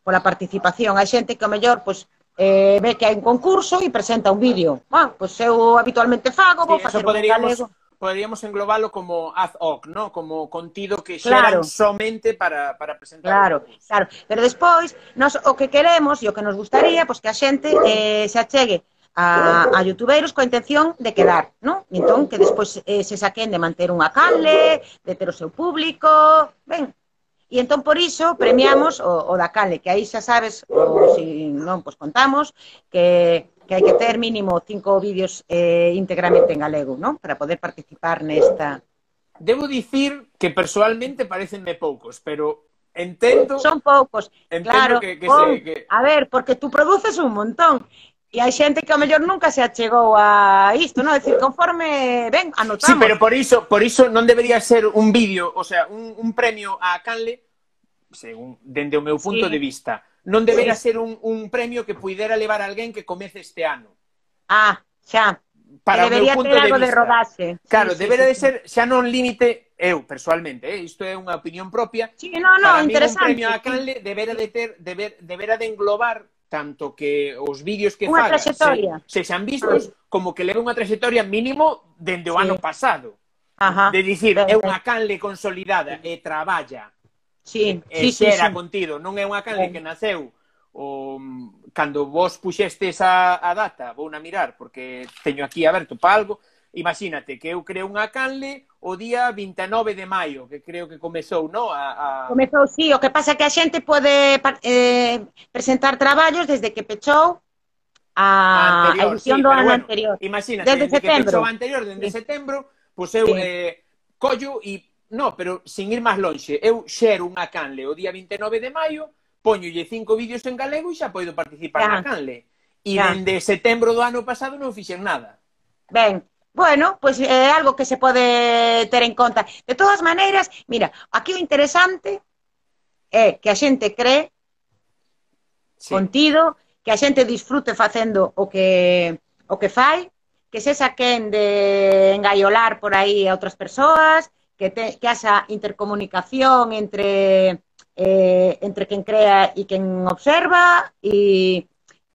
S2: pola participación. Hai xente que o mellor pois, eh, ve que hai un concurso e presenta un vídeo. Ah, bueno, pois eu habitualmente fago, vou
S1: sí,
S2: facer
S1: poderíamos,
S2: galego
S1: poderíamos englobalo como ad-hoc, ¿no? como contido que xeran claro. somente para, para presentar.
S2: Claro, claro. Pero despois, nos, o que queremos e o que nos gustaría, pois que a xente eh, se achegue a, a youtubeiros coa intención de quedar, non? Entón, que despois eh, se saquen de manter unha canle, de ter o seu público, ben, E entón, por iso, premiamos o, o da canle, que aí xa sabes, ou si non, pois contamos, que, que hai que ter mínimo cinco vídeos eh, íntegramente en galego, non? Para poder participar nesta...
S1: Debo dicir que personalmente parecenme poucos, pero entendo,
S2: Son poucos,
S1: entendo
S2: Claro,
S1: que, que,
S2: pon,
S1: se, que
S2: a ver, porque tú produces un montón. E hai xente que ao mellor nunca se achegou a isto, non? É dicir, conforme, ben, anotamos.
S1: Sí, pero por iso, por iso non debería ser un vídeo, o sea, un, un premio a Canle, según dende o meu punto
S2: sí.
S1: de vista, non debería
S2: sí.
S1: ser un, un premio que puidera levar a alguén que comece este ano.
S2: Ah, xa.
S1: Para
S2: que debería
S1: o meu punto
S2: ter algo de,
S1: vista.
S2: de rodaxe.
S1: Claro,
S2: sí,
S1: debería
S2: sí,
S1: de ser xa non límite eu personalmente, eh, isto é unha opinión propia.
S2: Sí, no, no,
S1: para interesante. Mí,
S2: un
S1: premio a Canle debería de ter deber, debera de englobar tanto que os vídeos que
S2: unha
S1: faga
S2: se,
S1: se xan vistos, como que leva unha trayectoria mínimo dende o
S2: sí.
S1: ano pasado.
S2: Ajá.
S1: De dicir, é unha canle consolidada e traballa.
S2: Sí, eh,
S1: e
S2: eh, sí,
S1: xera
S2: sí, sí.
S1: contido. Non é unha canle
S2: sí.
S1: que naceu o, cando vos puxestes a, a data, vou na mirar, porque teño aquí aberto para algo, imagínate, que eu creo unha canle o día 29 de maio, que creo que comezou, no? A, a...
S2: Comezou, sí, o que pasa é que a xente pode eh, presentar traballos desde que pechou a, a edición
S1: sí,
S2: do ano
S1: bueno,
S2: anterior.
S1: Imagínate,
S2: desde,
S1: desde
S2: setembro.
S1: que pechou anterior, desde
S2: sí.
S1: setembro, pois pues eu
S2: sí.
S1: eh, collo e No, pero sin ir máis lonxe, eu xero unha canle o día 29 de maio, poñolle cinco vídeos en galego e xa podo participar
S2: ya.
S1: na canle. E
S2: ya.
S1: dende setembro do ano pasado non fixen nada.
S2: Ben, bueno, pois pues é algo que se pode ter en conta. De todas maneiras, mira, aquí o interesante é que a xente cree
S1: sí.
S2: contido, que a xente disfrute facendo o que o que fai, que se saquen de engaiolar por aí a outras persoas, que, te, que haxa intercomunicación entre eh, entre quen crea e quen observa e,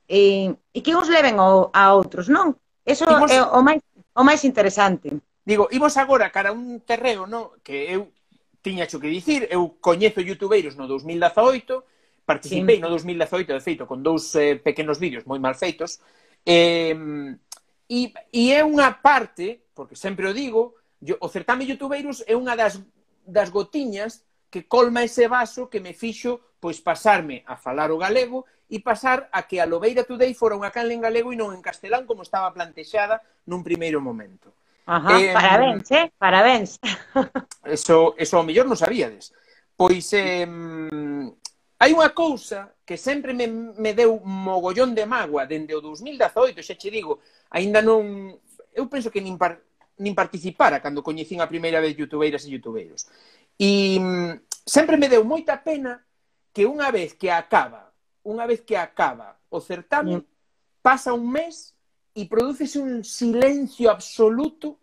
S2: e, e que uns leven ao, a outros, non? Eso
S1: Imos...
S2: é o máis o máis interesante.
S1: Digo, imos agora cara un terreo no, que eu tiña xo que dicir, eu coñezo youtubeiros no 2018, participei
S2: sí.
S1: no 2018, de feito, con dous eh, pequenos vídeos moi mal feitos, eh, e, e é unha parte, porque sempre o digo, yo, o certame youtubeiros é unha das, das gotiñas que colma ese vaso que me fixo pois pasarme a falar o galego e pasar a que a Lobeira Today fora unha canle en galego e non en castelán como estaba plantexada nun primeiro momento.
S2: Ajá,
S1: eh,
S2: parabéns, eh? Parabéns.
S1: Eso, eso ao mellor non sabíades. Pois eh, hai unha cousa que sempre me, me deu mogollón de mágoa dende o 2018, xa che digo, aínda non... Eu penso que nin, par, nin participara cando coñecín a primeira vez youtubeiras e youtubeiros. E sempre me deu moita pena que unha vez que acaba, unha vez que acaba o certame,
S2: mm.
S1: pasa un mes e prodúcese un silencio absoluto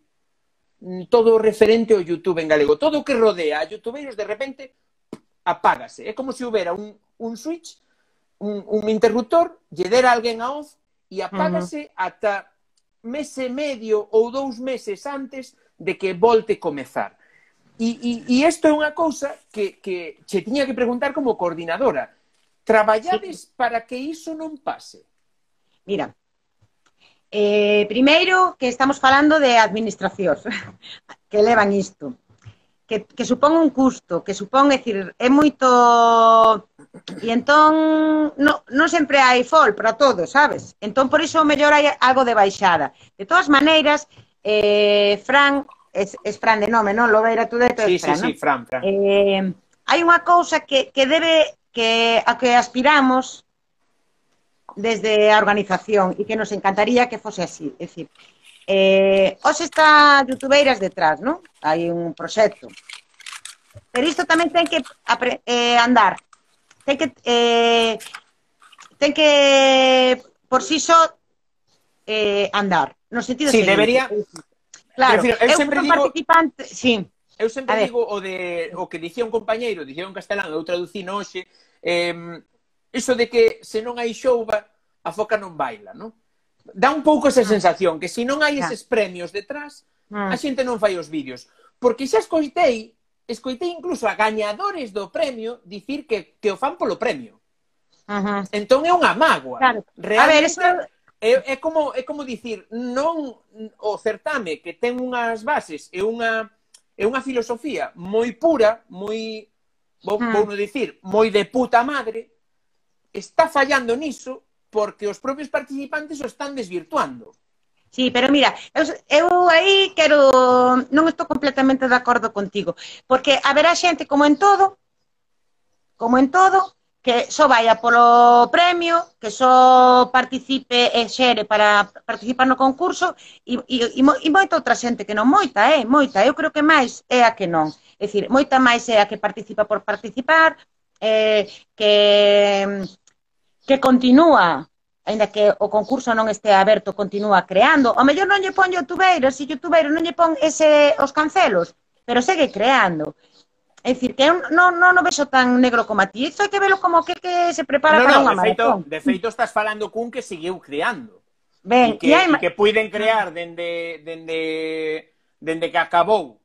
S1: todo referente ao YouTube en galego. Todo o que rodea a youtubeiros de repente apágase. É como se houbera un, un switch, un, un interruptor, lle dera alguén a off e apágase uh -huh. ata mes e medio ou dous meses antes de que volte comezar. E, e, e isto é unha cousa que, que che tiña que preguntar como coordinadora. Traballades sí. para que iso non pase?
S2: Mira, eh, primeiro que estamos falando de administracións que levan isto. Que, que supón un custo, que supón, é dicir, é moito... E entón, no, non sempre hai fol para todos, sabes? Entón, por iso, mellor hai algo de baixada. De todas maneiras, eh, Fran, es, es Fran de nome, non? Lobeira Tudeto
S1: sí,
S2: Fran,
S1: sí, sí, Fran, Fran.
S2: Eh, hai unha cousa que, que debe que a que aspiramos desde a organización e que nos encantaría que fose así, é dicir, eh, os está youtubeiras detrás, non? Hai un proxecto. Pero isto tamén ten que eh, andar. Ten que eh, ten que por si sí só so, eh, andar. No sentido
S1: sí,
S2: seguinte.
S1: debería
S2: Claro,
S1: decir, eu, eu sempre digo...
S2: participante, sí.
S1: Eu sempre digo o, de, o que dicía un compañeiro, dicía un castelán, eu traducino hoxe, eh, iso de que se non hai xouba, a foca non baila, non? Dá un pouco esa mm. sensación, que se non hai eses premios detrás, a mm. xente non fai os vídeos. Porque xa escoitei, escoitei incluso a gañadores do premio dicir que, que o fan polo premio.
S2: Uh -huh.
S1: Entón é unha mágoa.
S2: Claro.
S1: Realmente,
S2: a ver, eso
S1: É, é, como, é como dicir, non o certame que ten unhas bases e unha, é unha filosofía moi pura, moi, vou, mm. vou dicir, moi de puta madre, está fallando niso porque os propios participantes o están desvirtuando.
S2: Sí, pero mira, eu, eu aí quero... Non estou completamente de acordo contigo, porque haberá xente como en todo, como en todo, que só vaya polo premio, que só participe e xere para participar no concurso e, e, e moita outra xente que non moita, eh, moita, eu creo que máis é a que non. É dicir, moita máis é a que participa por participar, eh, que, que continúa ainda que o concurso non estea aberto, continúa creando. O mellor non lle pon youtubeiro, se youtubeiro non lle pon ese, os cancelos, pero segue creando. É dicir, que eu non, non o vexo tan negro como a ti. Isto hai que velo como que, que se prepara
S1: no,
S2: para
S1: no,
S2: unha
S1: de feito,
S2: maratón.
S1: De feito, estás falando cun que seguiu creando.
S2: Ben,
S1: e que,
S2: e hai...
S1: e que puiden crear dende, dende, dende que acabou,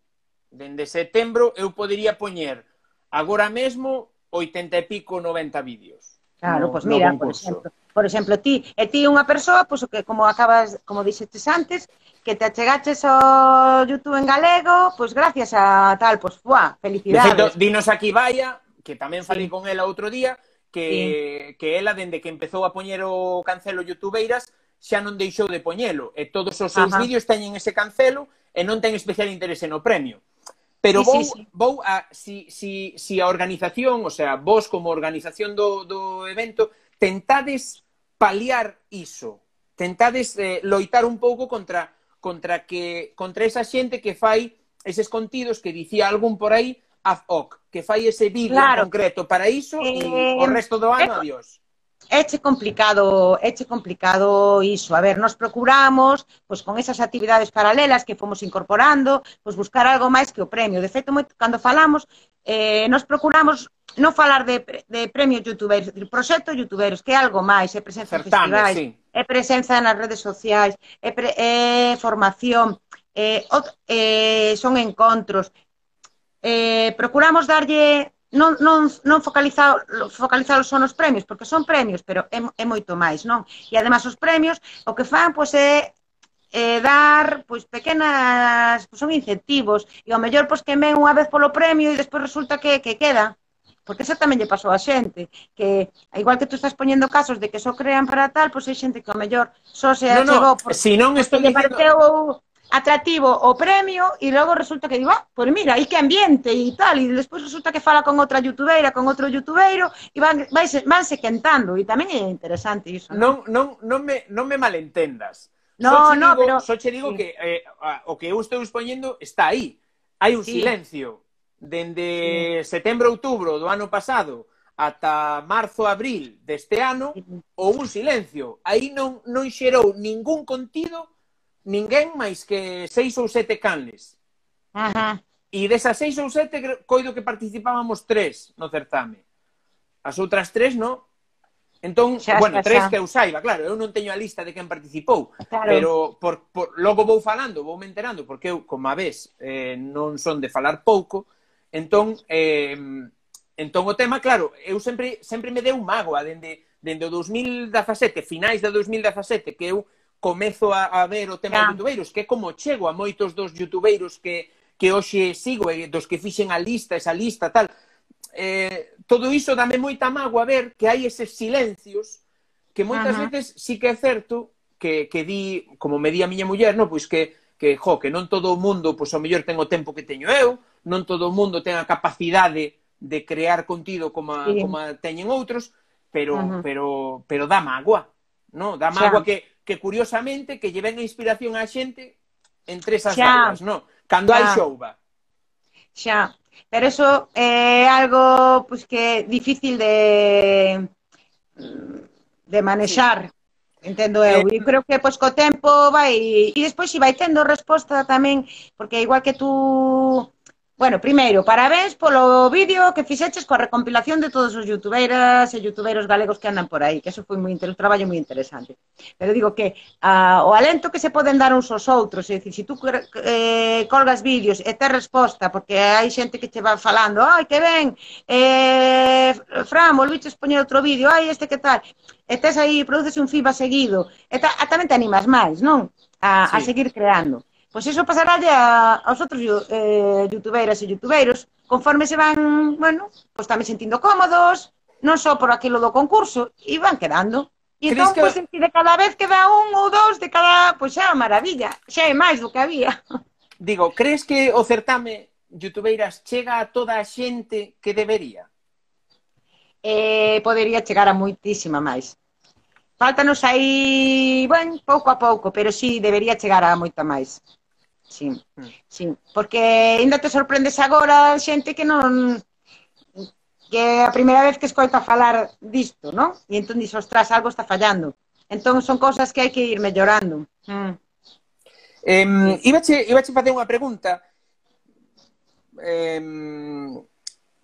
S1: dende setembro, eu podería poñer agora mesmo 80 e pico, 90 vídeos.
S2: Claro, no, pois mira, por exemplo, por exemplo, ti, e ti unha persoa, pois o que como acabas, como dixetes antes, que te achegaches ao YouTube en galego, pois gracias a tal, pois fuá, felicidades.
S1: De feito, dinos aquí Vaya, que tamén falei sí. con ela outro día, que, sí. que ela dende que empezou a poñer o cancelo youtubeiras, xa non deixou de poñelo, e todos os seus Ajá. vídeos teñen ese cancelo e non ten especial interese no premio. Pero sí, vou, sí, sí. vou a, si, si, si a organización, o sea, vos como organización do, do evento, tentades paliar iso, tentades eh, loitar un pouco contra contra que contra esa xente que fai eses contidos que dicía algún por aí ad hoc, que fai ese vídeo claro. en concreto para iso eh, e o resto do ano, eh, adiós.
S2: Éche complicado, éche complicado iso. A ver, nos procuramos, pois con esas actividades paralelas que fomos incorporando, pois buscar algo máis que o premio. De feito, moito, cando falamos, eh, nos procuramos non falar de, de premio youtuberos, de proxecto youtuberos, que é algo máis, é presencia Certame, festivais. Sí é presenza nas redes sociais, é, pre, é formación, é, é, son encontros. É, procuramos darlle non, non, non focalizar, focalizar son os premios, porque son premios, pero é, é moito máis, non? E ademais os premios o que fan pois, é eh, dar pois pequenas pois, son incentivos e ao mellor pois que ven unha vez polo premio e despois resulta que, que queda Porque eso tamén lle pasou a xente, que igual que tú estás poñendo casos de que só crean para tal, pois pues hai xente que ao mellor só se
S1: no,
S2: achegou
S1: no, porque, si non estou porque
S2: diciendo... pareceu atractivo o premio e logo resulta que digo, ah, pois pues mira, aí que ambiente e tal, e despois resulta que fala con outra youtubeira, con outro youtubeiro e van, vais, vanse quentando e tamén é interesante iso.
S1: Non, non, non, me, non me malentendas.
S2: No, so no,
S1: digo,
S2: pero...
S1: Só che digo sí. que eh, o que eu estou expoñendo está aí. Hai un sí. silencio dende setembro outubro do ano pasado ata marzo abril deste ano ou un silencio. Aí non non xerou ningún contido ninguén máis que seis ou sete canles.
S2: Ajá.
S1: E desas seis ou sete coido que participábamos tres no certame. As outras tres non. Entón, xa, bueno, xa, xa. tres que eu saiba, claro, eu non teño a lista de quen participou, claro. pero por, por, logo vou falando, vou me enterando, porque eu, como a vez, eh, non son de falar pouco, Entón, eh, entón o tema, claro, eu sempre, sempre me deu mágoa dende, dende o 2017, finais de 2017, que eu comezo a, a ver o tema yeah. dos youtubeiros, que é como chego a moitos dos youtubeiros que, que hoxe sigo, e dos que fixen a lista, esa lista, tal, eh, todo iso dame moita mágoa ver que hai eses silencios que moitas Ajá. veces sí que é certo que, que di, como me di a miña muller, no, pois que, que, jo, que non todo o mundo, pois ao mellor ten o tempo que teño eu, non todo o mundo ten a capacidade de crear contido como, a, sí. como a teñen outros, pero, uh -huh. pero, pero dá mágoa, no? Dá mágoa que, que curiosamente que lleven a inspiración á xente entre esas xa. aulas, no? Cando xa. hai xouba.
S2: Xa, pero eso é eh, algo pues, que é difícil de de manexar, sí. Entendo eu, eh, e creo que pois co tempo vai, e despois si vai tendo resposta tamén, porque igual que tú Bueno, primeiro, parabéns polo vídeo que fixeches coa recompilación de todos os youtubeiras e youtubeiros galegos que andan por aí, que eso foi moi un traballo moi interesante. Pero digo que a, o alento que se poden dar uns aos outros, é dicir, se tú eh, colgas vídeos e tes resposta, porque hai xente que te va falando, ai, que ben, eh, Fran, volviches poñer outro vídeo, ai, este que tal, e tes aí, produces un feedback seguido, e ta, tamén te animas máis, non? A, sí. a seguir creando. Pois iso pasarálle a, aos outros eh, youtubeiras e youtubeiros, conforme se van, bueno, pois tamén sentindo cómodos, non só por aquilo do concurso, e van quedando. E entón, que... pois, de cada vez que dá un ou dous de cada, pois xa é maravilla, xa é máis do que había.
S1: Digo, crees que o certame youtubeiras chega a toda a xente que debería?
S2: Eh, podería chegar a moitísima máis. Faltanos aí, bueno, pouco a pouco, pero sí, debería chegar a moita máis. Sí, mm. sí. Porque ainda te sorprendes agora xente que non que é a primeira vez que escoita falar disto, non? E entón dis, ostras, algo está fallando. Entón son cousas que hai que ir mellorando. Mm.
S1: Eh, ibache, ibache facer unha pregunta eh,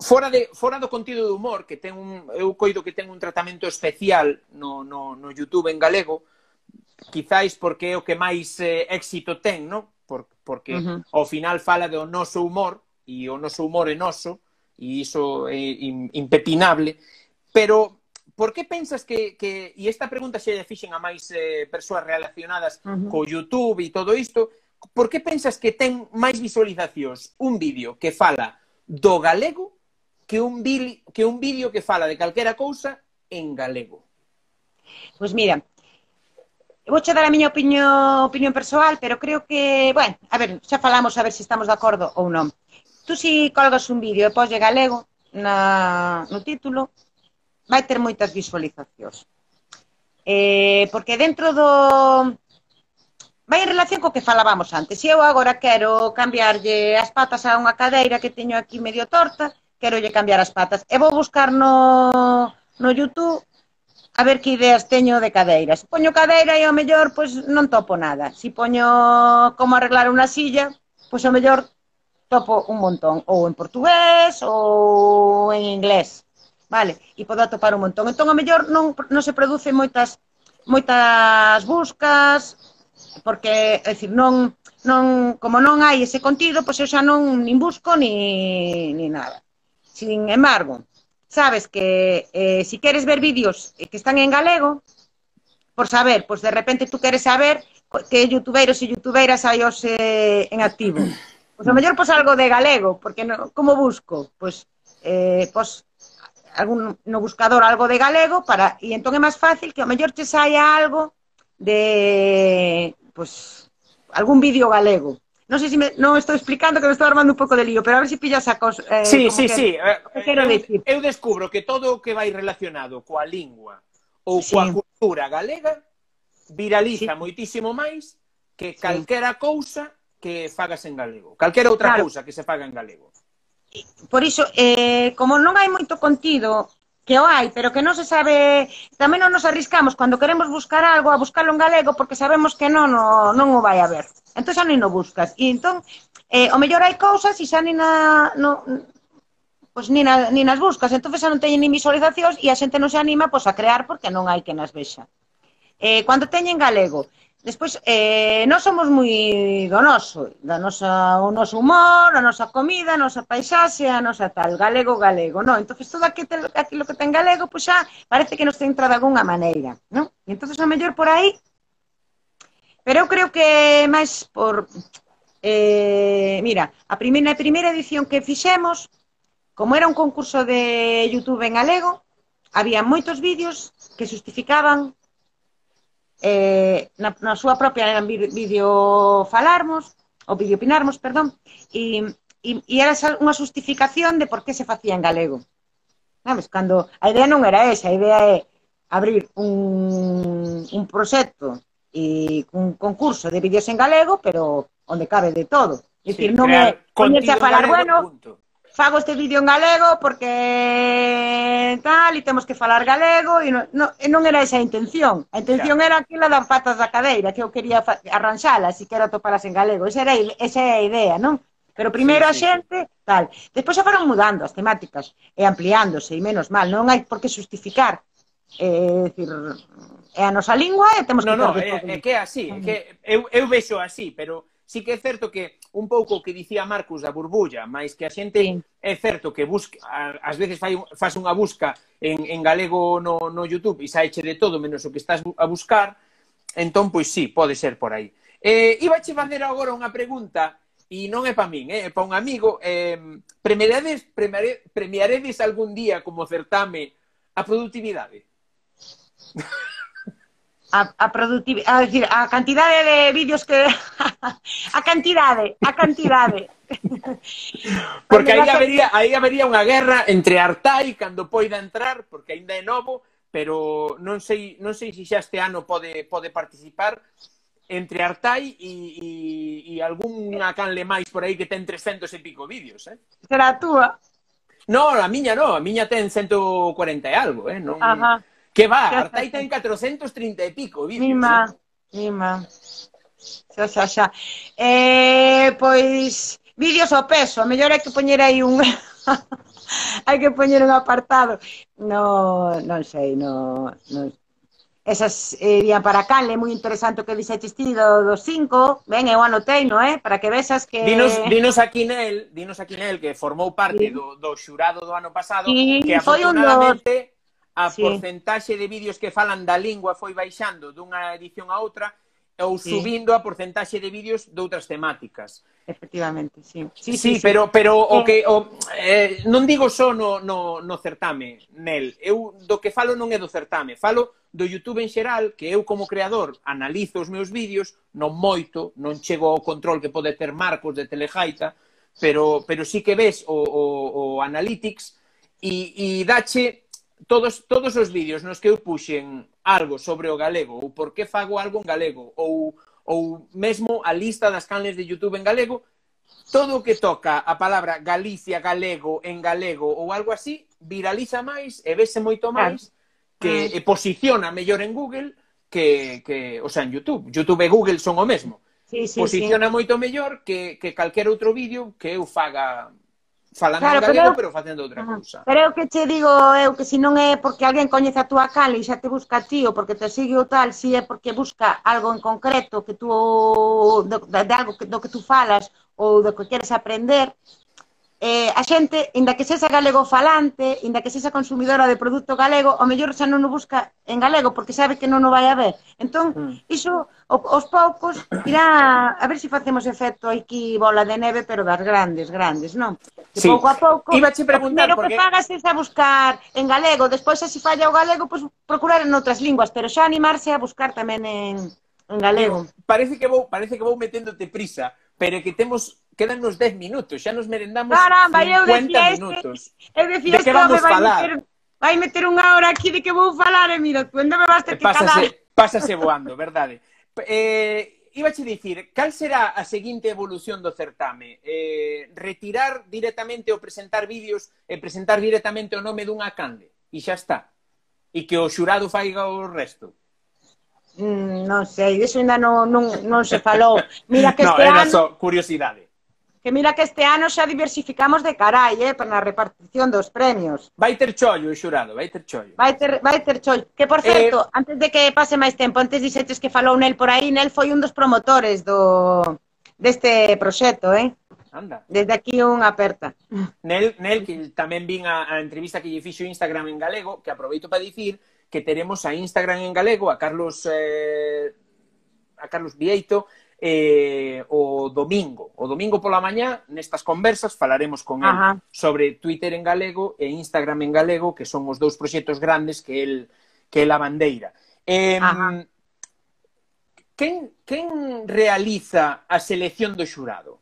S1: fora, de, fora do contido de humor, que ten un, eu coido que ten un tratamento especial no, no, no YouTube en galego, quizáis porque é o que máis eh, éxito ten, non? porque uh -huh. ao final fala do noso humor e o noso humor é noso e iso é impepinable pero por que pensas que, que e esta pregunta se lle fixen a máis eh, persoas relacionadas uh -huh. co Youtube e todo isto por que pensas que ten máis visualizacións un vídeo que fala do galego que un, vi, que un vídeo que fala de calquera cousa en galego?
S2: Pois pues mira, vou che dar a miña opinión, opinión persoal, pero creo que, bueno, a ver, xa falamos a ver se si estamos de acordo ou non. Tú si colgas un vídeo e poslle galego na, no título, vai ter moitas visualizacións. Eh, porque dentro do, vai en relación co que falábamos antes. Se eu agora quero cambiarlle as patas a unha cadeira que teño aquí medio torta, quero lle cambiar as patas. E vou buscar no, no YouTube a ver que ideas teño de cadeiras. Poño cadeira e ao mellor pois non topo nada. Si poño como arreglar unha silla, pois ao mellor topo un montón, ou en portugués ou en inglés. Vale, e podo atopar un montón. Entón, ao mellor non, non se producen moitas moitas buscas porque, é dicir, non, non, como non hai ese contido, pois eu xa non nin busco ni, ni nada. Sin embargo, sabes que eh, si queres ver vídeos eh, que están en galego, por saber, pois pues de repente tú queres saber que youtubeiros e youtubeiras hai os eh, en activo. Pois pues, mellor pois pues, algo de galego, porque no, como busco? Pois, eh, pois algún no buscador algo de galego para e entón é máis fácil que ao mellor che saia algo de pois algún vídeo galego. Non sei se me, non estou explicando que me estou armando un pouco de lío, pero a ver se si pillas a cos,
S1: eh, Sí, sí, que, sí. Eh, que quero eh, decir. Eu, eu descubro que todo o que vai relacionado coa lingua ou sí. coa cultura galega viraliza sí. moitísimo máis que calquera sí. cousa que fagas en galego. Calquera outra claro. cousa que se faga en galego.
S2: Por iso, eh, como non hai moito contido que o hai, pero que non se sabe, tamén non nos arriscamos cando queremos buscar algo a buscalo en galego porque sabemos que non, non, non o vai a ver. Entón xa nin o buscas. E entón, eh, o mellor hai cousas e xa nin a, no, pois nin, a, nin as buscas. Entón xa non teñen nin visualizacións e a xente non se anima pois, a crear porque non hai que nas vexa. Eh, cando teñen galego, Despois, eh, non somos moi do noso, da nosa, o noso humor, a nosa comida, a nosa paisaxe, a nosa tal, galego, galego, non? Entón, todo aquilo, aquilo que ten galego, pois xa parece que nos entra de alguna maneira, non? E entón, a mellor por aí, Pero eu creo que é máis por... Eh, mira, a primeira, a primeira edición que fixemos, como era un concurso de YouTube en galego, había moitos vídeos que justificaban eh, na, na súa propia eran vídeo falarmos, ou vídeo opinarmos, perdón, e, e, e era unha justificación de por que se facía en galego. Sabes, cando a idea non era esa, a idea é abrir un, un proxecto e un concurso de vídeos en galego, pero onde cabe de todo. É sí, dicir, non é poñerse a falar, bueno, punto. fago este vídeo en galego porque tal, e temos que falar galego, e non, non era esa a intención. A intención claro. era aquela das patas da cadeira, que eu quería arranxalas e quero topalas en galego. Esa, era, esa é a idea, non? Pero primeiro sí, sí, a xente, tal. Despois xa foron mudando as temáticas e ampliándose, e menos mal, non hai por que justificar. Eh, decir, é a nosa lingua e temos que...
S1: No, no, é, é que é así, é que mm. eu, eu vexo así, pero sí que é certo que un pouco o que dicía Marcos da burbulla, máis que a xente sí. é certo que busca, ás veces fai, faz unha busca en, en galego no, no YouTube e saeche de todo menos o que estás a buscar, entón, pois sí, pode ser por aí. Eh, iba che facer agora unha pregunta e non é pa min, eh, é pa un amigo. Eh, premiaredes, premiare, premiaredes algún día como certame a productividade?
S2: a, a productividade, a, decir, a cantidade de vídeos que a cantidade, a cantidade.
S1: porque aí habería, aí habería unha guerra entre Artai cando poida entrar, porque aínda é novo, pero non sei, non sei se xa este ano pode pode participar entre Artai e, e, e algunha canle máis por aí que ten 300 e pico vídeos, eh?
S2: Será a túa?
S1: No, a miña no, a miña ten 140 e algo, eh? Non...
S2: Ajá
S1: Que va, Artai ten 430 e pico eh, vídeos.
S2: Mima, eh? mima. Xa, xa, xa. Eh, pois, vídeos ao peso, a mellor é que poñer aí un... hai que poñer un apartado. No, non sei, no, non Esas irían eh, para cal, é moi interesante o que dixetes ti do, do cinco, ben, eu eh, anotei, no, eh? para que vexas que...
S1: Dinos, dinos aquí nel, dinos aquí nel que formou parte sí. do, do xurado do ano pasado, sí, que afortunadamente... Foi un dos a sí. porcentaxe de vídeos que falan da lingua foi baixando dunha edición a outra ou sí. subindo a porcentaxe de vídeos de outras temáticas.
S2: Efectivamente, sí.
S1: Sí, sí, sí, sí. pero pero sí. o eh. que o eh, non digo só no no no certame, Nel, eu do que falo non é do certame, falo do YouTube en xeral, que eu como creador analizo os meus vídeos, non moito, non chego ao control que pode ter Marcos de Telejaita, pero pero sí que ves o o o Analytics e e dache todos, todos os vídeos nos que eu puxen algo sobre o galego ou por que fago algo en galego ou, ou mesmo a lista das canles de YouTube en galego, todo o que toca a palabra Galicia, galego, en galego ou algo así, viraliza máis e vese moito máis que ah. e posiciona mellor en Google que, que o sea, en YouTube. YouTube e Google son o mesmo.
S2: Sí, sí,
S1: posiciona
S2: sí.
S1: moito mellor que, que calquer outro vídeo que eu faga falando claro, en galego, pero, pero facendo outra cousa.
S2: Pero o que che digo eu que se non é porque alguén coñece a túa cala e xa te busca a ti ou porque te sigue o tal, si é porque busca algo en concreto que tú de, de algo que, do que tú falas ou do que queres aprender, eh, a xente, inda que sexa galego falante, inda que sexa consumidora de produto galego, o mellor xa non o busca en galego, porque sabe que non o vai a ver. Entón, mm. iso, os poucos, irá a ver se si facemos efecto aquí bola de neve, pero das grandes, grandes, non? Que
S1: sí.
S2: pouco a pouco,
S1: Ibache preguntar,
S2: o primeiro porque... que fagas é a buscar en galego, despois, se si falla o galego, pois pues, procurar en outras linguas, pero xa animarse a buscar tamén en, en galego.
S1: Eh, parece que vou, parece que vou meténdote prisa, pero que temos quedan nos 10 minutos, xa nos merendamos
S2: Caramba, 50
S1: eu decía minutos.
S2: Este, eu decía, de que vamos vai falar? Meter, vai meter unha hora aquí de que vou falar, e mira, tú ainda me vas ter que pásase,
S1: calar. Pásase voando, verdade. Eh, iba a dicir, cal será a seguinte evolución do certame? Eh, retirar directamente ou presentar vídeos e presentar directamente o nome dunha cande? E xa está. E que o xurado faiga o resto?
S2: Mm, non sei, iso ainda non, non, non se falou. Mira que este no,
S1: era
S2: ano...
S1: só curiosidade.
S2: Que mira que este ano xa diversificamos de carai, eh, para a repartición dos premios.
S1: Vai ter chollo, xurado, vai ter chollo.
S2: Vai ter, vai ter chollo. Que, por eh, certo, eh... antes de que pase máis tempo, antes dixetes que falou Nel por aí, Nel foi un dos promotores do deste proxecto, eh?
S1: Anda.
S2: Desde aquí unha aperta.
S1: Nel, Nel que tamén vin a, a entrevista que lle fixo Instagram en galego, que aproveito para dicir que teremos a Instagram en galego, a Carlos eh, a Carlos Vieito, eh, o domingo. O domingo pola mañá, nestas conversas, falaremos con él Ajá. sobre Twitter en galego e Instagram en galego, que son os dous proxectos grandes que el que el bandeira. Eh, quen, quen realiza a selección do xurado?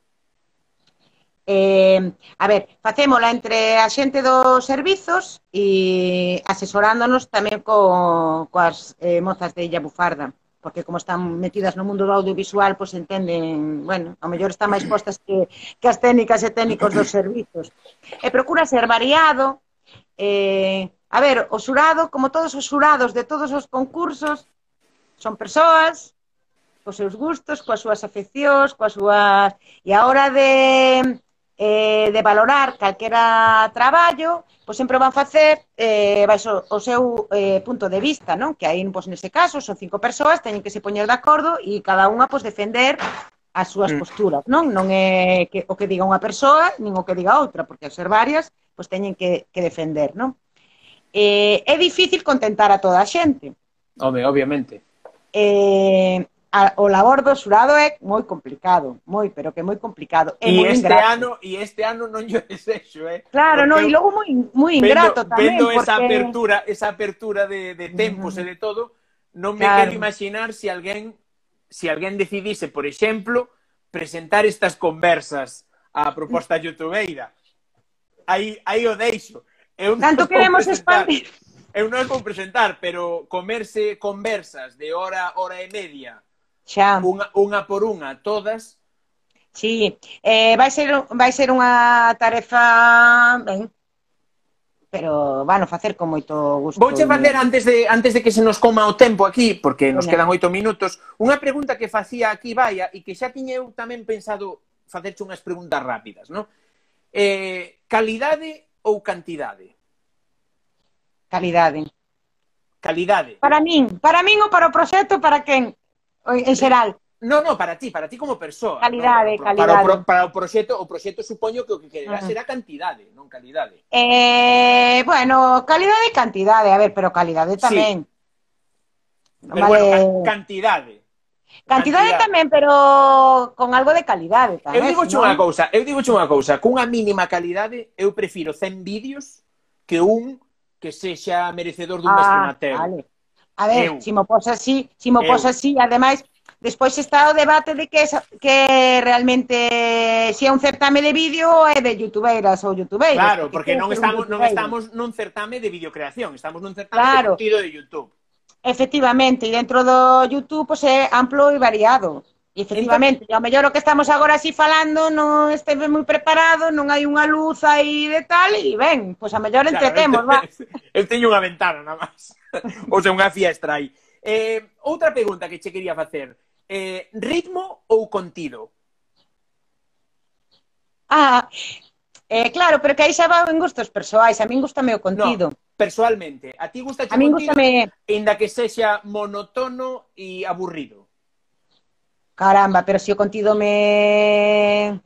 S2: Eh, a ver, facémola entre a xente dos servizos e asesorándonos tamén co, coas eh, mozas de Illa Bufarda. Uh porque como están metidas no mundo do audiovisual, pois entenden, bueno, ao mellor están máis postas que, que as técnicas e técnicos dos servizos. E procura ser variado, eh, a ver, o xurado, como todos os xurados de todos os concursos, son persoas, cos seus gustos, coas súas afeccións, coas súas... E a hora de eh, de valorar calquera traballo, pois sempre van facer eh, baixo o, o seu eh, punto de vista, non? Que aí, pois, nese caso, son cinco persoas, teñen que se poñer de acordo e cada unha, pois, defender as súas mm. posturas, non? Non é que, o que diga unha persoa, nin o que diga outra, porque ao ser varias, pois teñen que, que defender, non? Eh, é difícil contentar a toda a xente.
S1: Home, obviamente.
S2: Eh, a, o labor do xurado é moi complicado, moi, pero que moi complicado.
S1: É e moi este ingrato. ano e este ano non lle desexo, eh.
S2: Claro, porque non, e logo moi moi ingrato
S1: vendo,
S2: tamén,
S1: vendo porque... esa apertura, esa apertura de de tempos uh -huh. e de todo, non me claro. quero imaginar se si alguén se si alguén decidise, por exemplo, presentar estas conversas á proposta youtubeira. Aí aí o deixo.
S2: Eu Tanto queremos expandir
S1: eu non vou presentar, pero comerse conversas de hora, hora e media
S2: Xa.
S1: Unha, unha por unha, todas.
S2: Sí, eh, vai ser vai ser unha tarefa ben, pero vano facer con moito gusto.
S1: Vouche facer antes de antes de que se nos coma o tempo aquí, porque nos quedan oito minutos, unha pregunta que facía aquí Baia e que xa tiña eu tamén pensado facerche unhas preguntas rápidas, non? Eh, calidade ou cantidade?
S2: Calidade.
S1: Calidade.
S2: Para min, para min ou para o proxecto, para quen? En xeral.
S1: No, no, para ti, para ti como persoa.
S2: Calidade,
S1: no,
S2: calidade.
S1: Para o, para o proxecto, o proxecto supoño que o que quererá uh ah. -huh. será cantidade, non calidade.
S2: Eh, bueno, calidade e cantidade, a ver, pero calidade tamén.
S1: Sí. Pero vale. bueno, cantidade.
S2: Cantidade, cantidade tamén, pero con algo de calidade tamén.
S1: Eu digo ¿no? unha cousa, eu digo unha cousa, cunha mínima calidade eu prefiro 100 vídeos que un que sexa merecedor dun ah, gasto vale.
S2: A ver, eu. se mo pos así, se mo pos así, ademais, despois está o debate de que, que realmente se é un certame de vídeo ou é de youtubeiras ou youtubeiros.
S1: Claro, porque non estamos, non estamos nun certame de videocreación, estamos nun certame claro. de contido de YouTube.
S2: Efectivamente, e dentro do YouTube pues, é amplo e variado. E efectivamente, ao mellor o que estamos agora así falando non esteve moi preparado, non hai unha luz aí de tal, e ben, pois a mellor entretemos, claro,
S1: va. Eu teño unha ventana, nada máis. Ou sea, unha fiestra aí. Eh, outra pregunta que che quería facer. Eh, ritmo ou contido?
S2: Ah, eh, claro, pero que aí xa van gustos persoais. A min gustame o contido. No,
S1: personalmente. A ti gusta o contido, gustame... inda que sexa monotono e aburrido.
S2: Caramba, pero se si o contido me...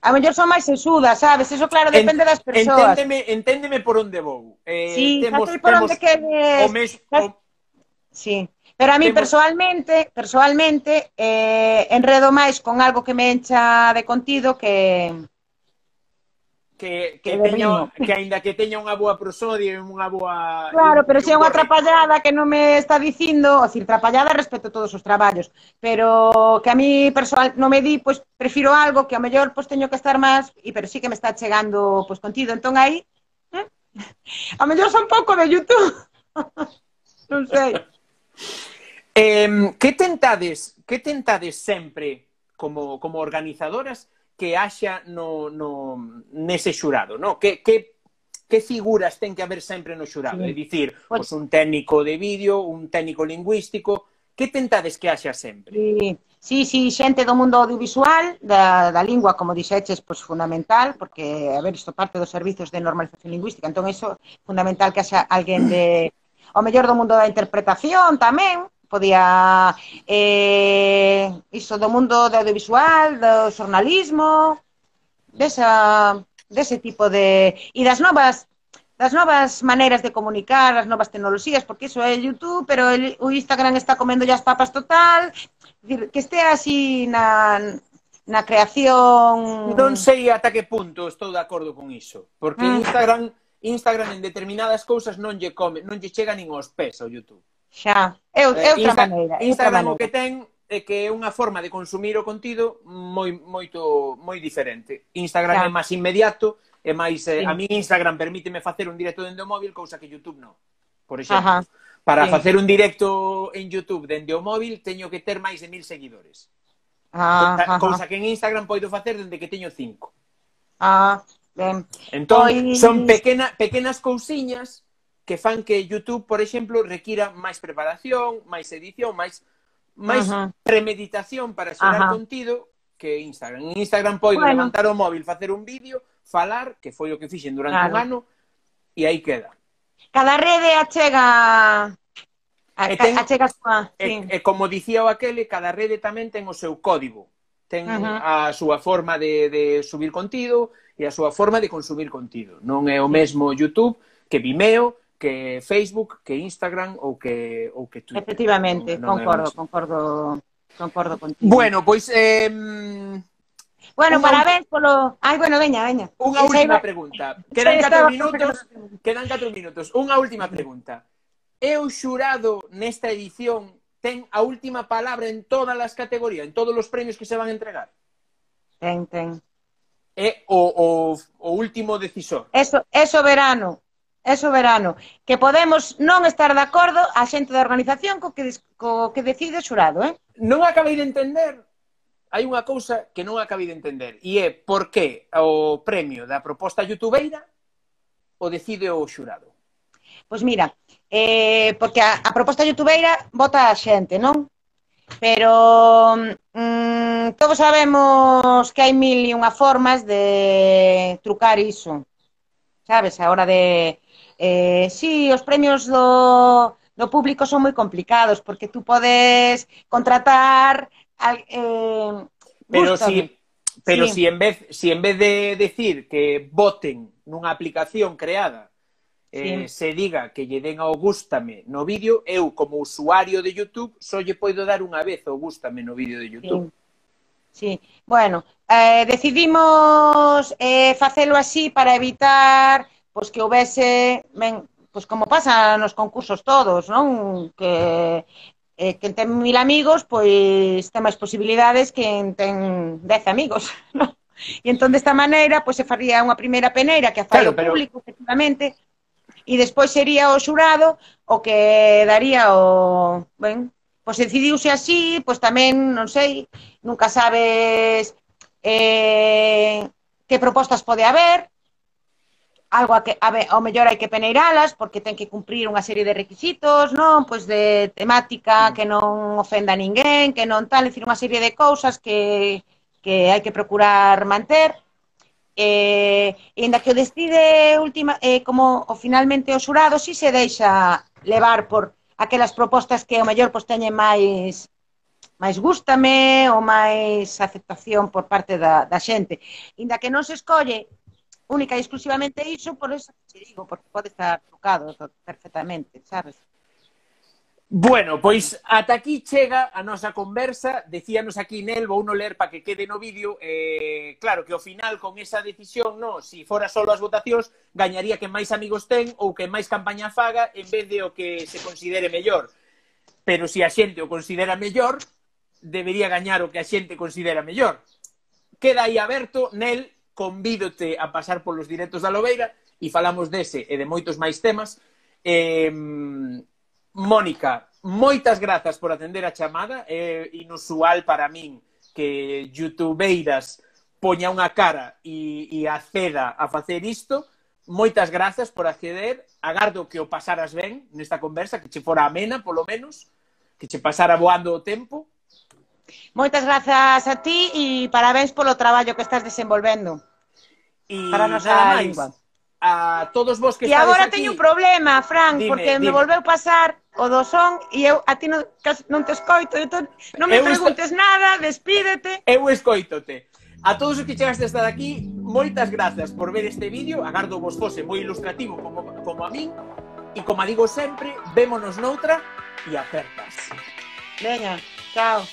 S2: A mellor son máis sesuda, sabes? Eso, claro, depende das persoas.
S1: Enténdeme, enténdeme por onde vou.
S2: Eh, sí, temos, por temos onde queres. O mes, o... Sí. Pero a mí temos... personalmente, personalmente eh, enredo máis con algo que me encha de contido que
S1: que, que, teña, que aínda que teña unha boa prosodia e unha boa...
S2: Claro, pero se é unha trapallada que non me está dicindo, o decir, trapallada respecto a todos os traballos, pero que a mí personal non me di, pois prefiro algo que a mellor pois teño que estar máis, e pero sí que me está chegando pois contido, entón aí ¿eh? a mellor son pouco de YouTube. non sei.
S1: eh, que tentades, que tentades sempre como como organizadoras que haxa no, no, nese xurado, no? Que, que, que figuras ten que haber sempre no xurado? Sí. É dicir, pois pues, un técnico de vídeo, un técnico lingüístico, que tentades que haxa sempre?
S2: Sí, sí, sí xente do mundo audiovisual, da, da lingua, como dixeches, pois fundamental, porque, a ver, isto parte dos servizos de normalización lingüística, entón iso fundamental que haxa alguén de... o mellor do mundo da interpretación tamén, podía eh, iso do mundo do audiovisual, do xornalismo, desa, dese tipo de... E das novas das novas maneiras de comunicar, as novas tecnoloxías, porque iso é YouTube, pero el, o Instagram está comendo as papas total, decir, que estea así na, na creación...
S1: Non sei ata que punto estou de acordo con iso, porque mm. Instagram Instagram en determinadas cousas non lle come, non lle chega nin aos pés ao YouTube.
S2: Xa. É, é eh, outra Insta, maneira.
S1: Instagram
S2: outra
S1: o que ten é que é unha forma de consumir o contido moi moito moi diferente. Instagram xa. é máis inmediato, é máis eh, sí. a mí Instagram permíteme facer un directo dende o móvil, cousa que YouTube non. Por exemplo, Ajá. para sí. facer un directo en YouTube dende o móvil teño que ter máis de mil seguidores. Ah, cousa, cousa que en Instagram poido facer dende que teño cinco.
S2: Ah, ben.
S1: Entón, pois... son pequena, pequenas cousiñas que fan que YouTube, por exemplo, requira máis preparación, máis edición, máis máis Ajá. premeditación para xerar Ajá. contido que Instagram. En Instagram poido bueno. levantar o móvil, facer un vídeo, falar, que foi o que fixen durante claro. un ano, e aí queda.
S2: Cada rede achega a,
S1: e ten, achega a súa... E, sí. e, como dicía o aquele, cada rede tamén ten o seu código. Ten Ajá. a súa forma de, de subir contido e a súa forma de consumir contido. Non é o mesmo YouTube que Vimeo, que Facebook, que Instagram ou que ou que
S2: Twitter. Efectivamente, non, non concordo, concordo, concordo contigo.
S1: Bueno, pois eh
S2: Bueno, unha... parabéns polo Ai, bueno, veña, veña.
S1: Unha última iba... pregunta. Quedan 4 minutos, quedan 4 minutos. Unha última pregunta. É o xurado nesta edición ten a última palabra en todas as categorías, en todos os premios que se van a entregar?
S2: Ten, ten.
S1: É o, o, o último decisor.
S2: Eso, é soberano é soberano, que podemos non estar de acordo a xente da organización co que, co que decide o xurado, eh?
S1: Non acabei de entender, hai unha cousa que non acabei de entender, e é por que o premio da proposta youtubeira o decide o xurado?
S2: Pois mira, eh, porque a, a proposta youtubeira vota a xente, non? Pero mm, todos sabemos que hai mil e unha formas de trucar iso sabes, a hora de, Eh, sí, os premios do, do público son moi complicados porque tú podes contratar eh,
S1: pero si pero sí. si en vez si en vez de decir que voten nunha aplicación creada eh, sí. se diga que lle den ao gústame no vídeo, eu como usuario de YouTube só lle poido dar unha vez o gústame no vídeo de YouTube.
S2: Sí. sí. Bueno, eh, decidimos eh, facelo así para evitar pois que houvese, men, pois como pasa nos concursos todos, non? Que eh, quen ten mil amigos, pois ten máis posibilidades que quen ten dez amigos, non? E entón desta maneira, pois se faría unha primeira peneira que a fai claro, o pero... público, efectivamente, e despois sería o xurado o que daría o... Ben, pois decidiuse así, pois tamén, non sei, nunca sabes eh, que propostas pode haber, algo a que, a ver, ao mellor hai que peneiralas porque ten que cumprir unha serie de requisitos, non? Pois de temática mm. que non ofenda a ninguén, que non tal, decir, unha serie de cousas que, que hai que procurar manter. Eh, e ainda que o decide última, eh, como o finalmente o xurado, si se deixa levar por aquelas propostas que o mellor pois teñen máis máis gústame ou máis aceptación por parte da, da xente. Inda que non se escolle única e exclusivamente iso, por eso te digo, porque pode estar trucado perfectamente, sabes?
S1: Bueno, pois ata aquí chega a nosa conversa. Decíanos aquí Nel, vou non ler para que quede no vídeo. Eh, claro que ao final con esa decisión, no, si fora solo as votacións, gañaría que máis amigos ten ou que máis campaña faga en vez de o que se considere mellor. Pero se si a xente o considera mellor, debería gañar o que a xente considera mellor. Queda aí aberto, Nel, convídote a pasar polos directos da Lobeira e falamos dese e de moitos máis temas. Eh, Mónica, moitas grazas por atender a chamada. É inusual para min que youtubeiras poña unha cara e, e aceda a facer isto. Moitas grazas por acceder. Agardo que o pasaras ben nesta conversa, que che fora amena, polo menos, que che pasara voando o tempo.
S2: Moitas grazas a ti e parabéns polo traballo que estás desenvolvendo
S1: y
S2: para nosa lingua.
S1: A todos vos que
S2: e agora
S1: aquí...
S2: teño un problema, Fran,
S1: dime,
S2: porque
S1: dime.
S2: me volveu pasar o do son e eu a ti non, non te escoito, entón, non me
S1: eu
S2: preguntes esco... nada, despídete.
S1: Eu escoítote. A todos os que chegaste hasta aquí, moitas grazas por ver este vídeo. Agardo vos fose moi ilustrativo como, como a min. E como digo sempre, vémonos noutra e acertas.
S2: Venga, chao.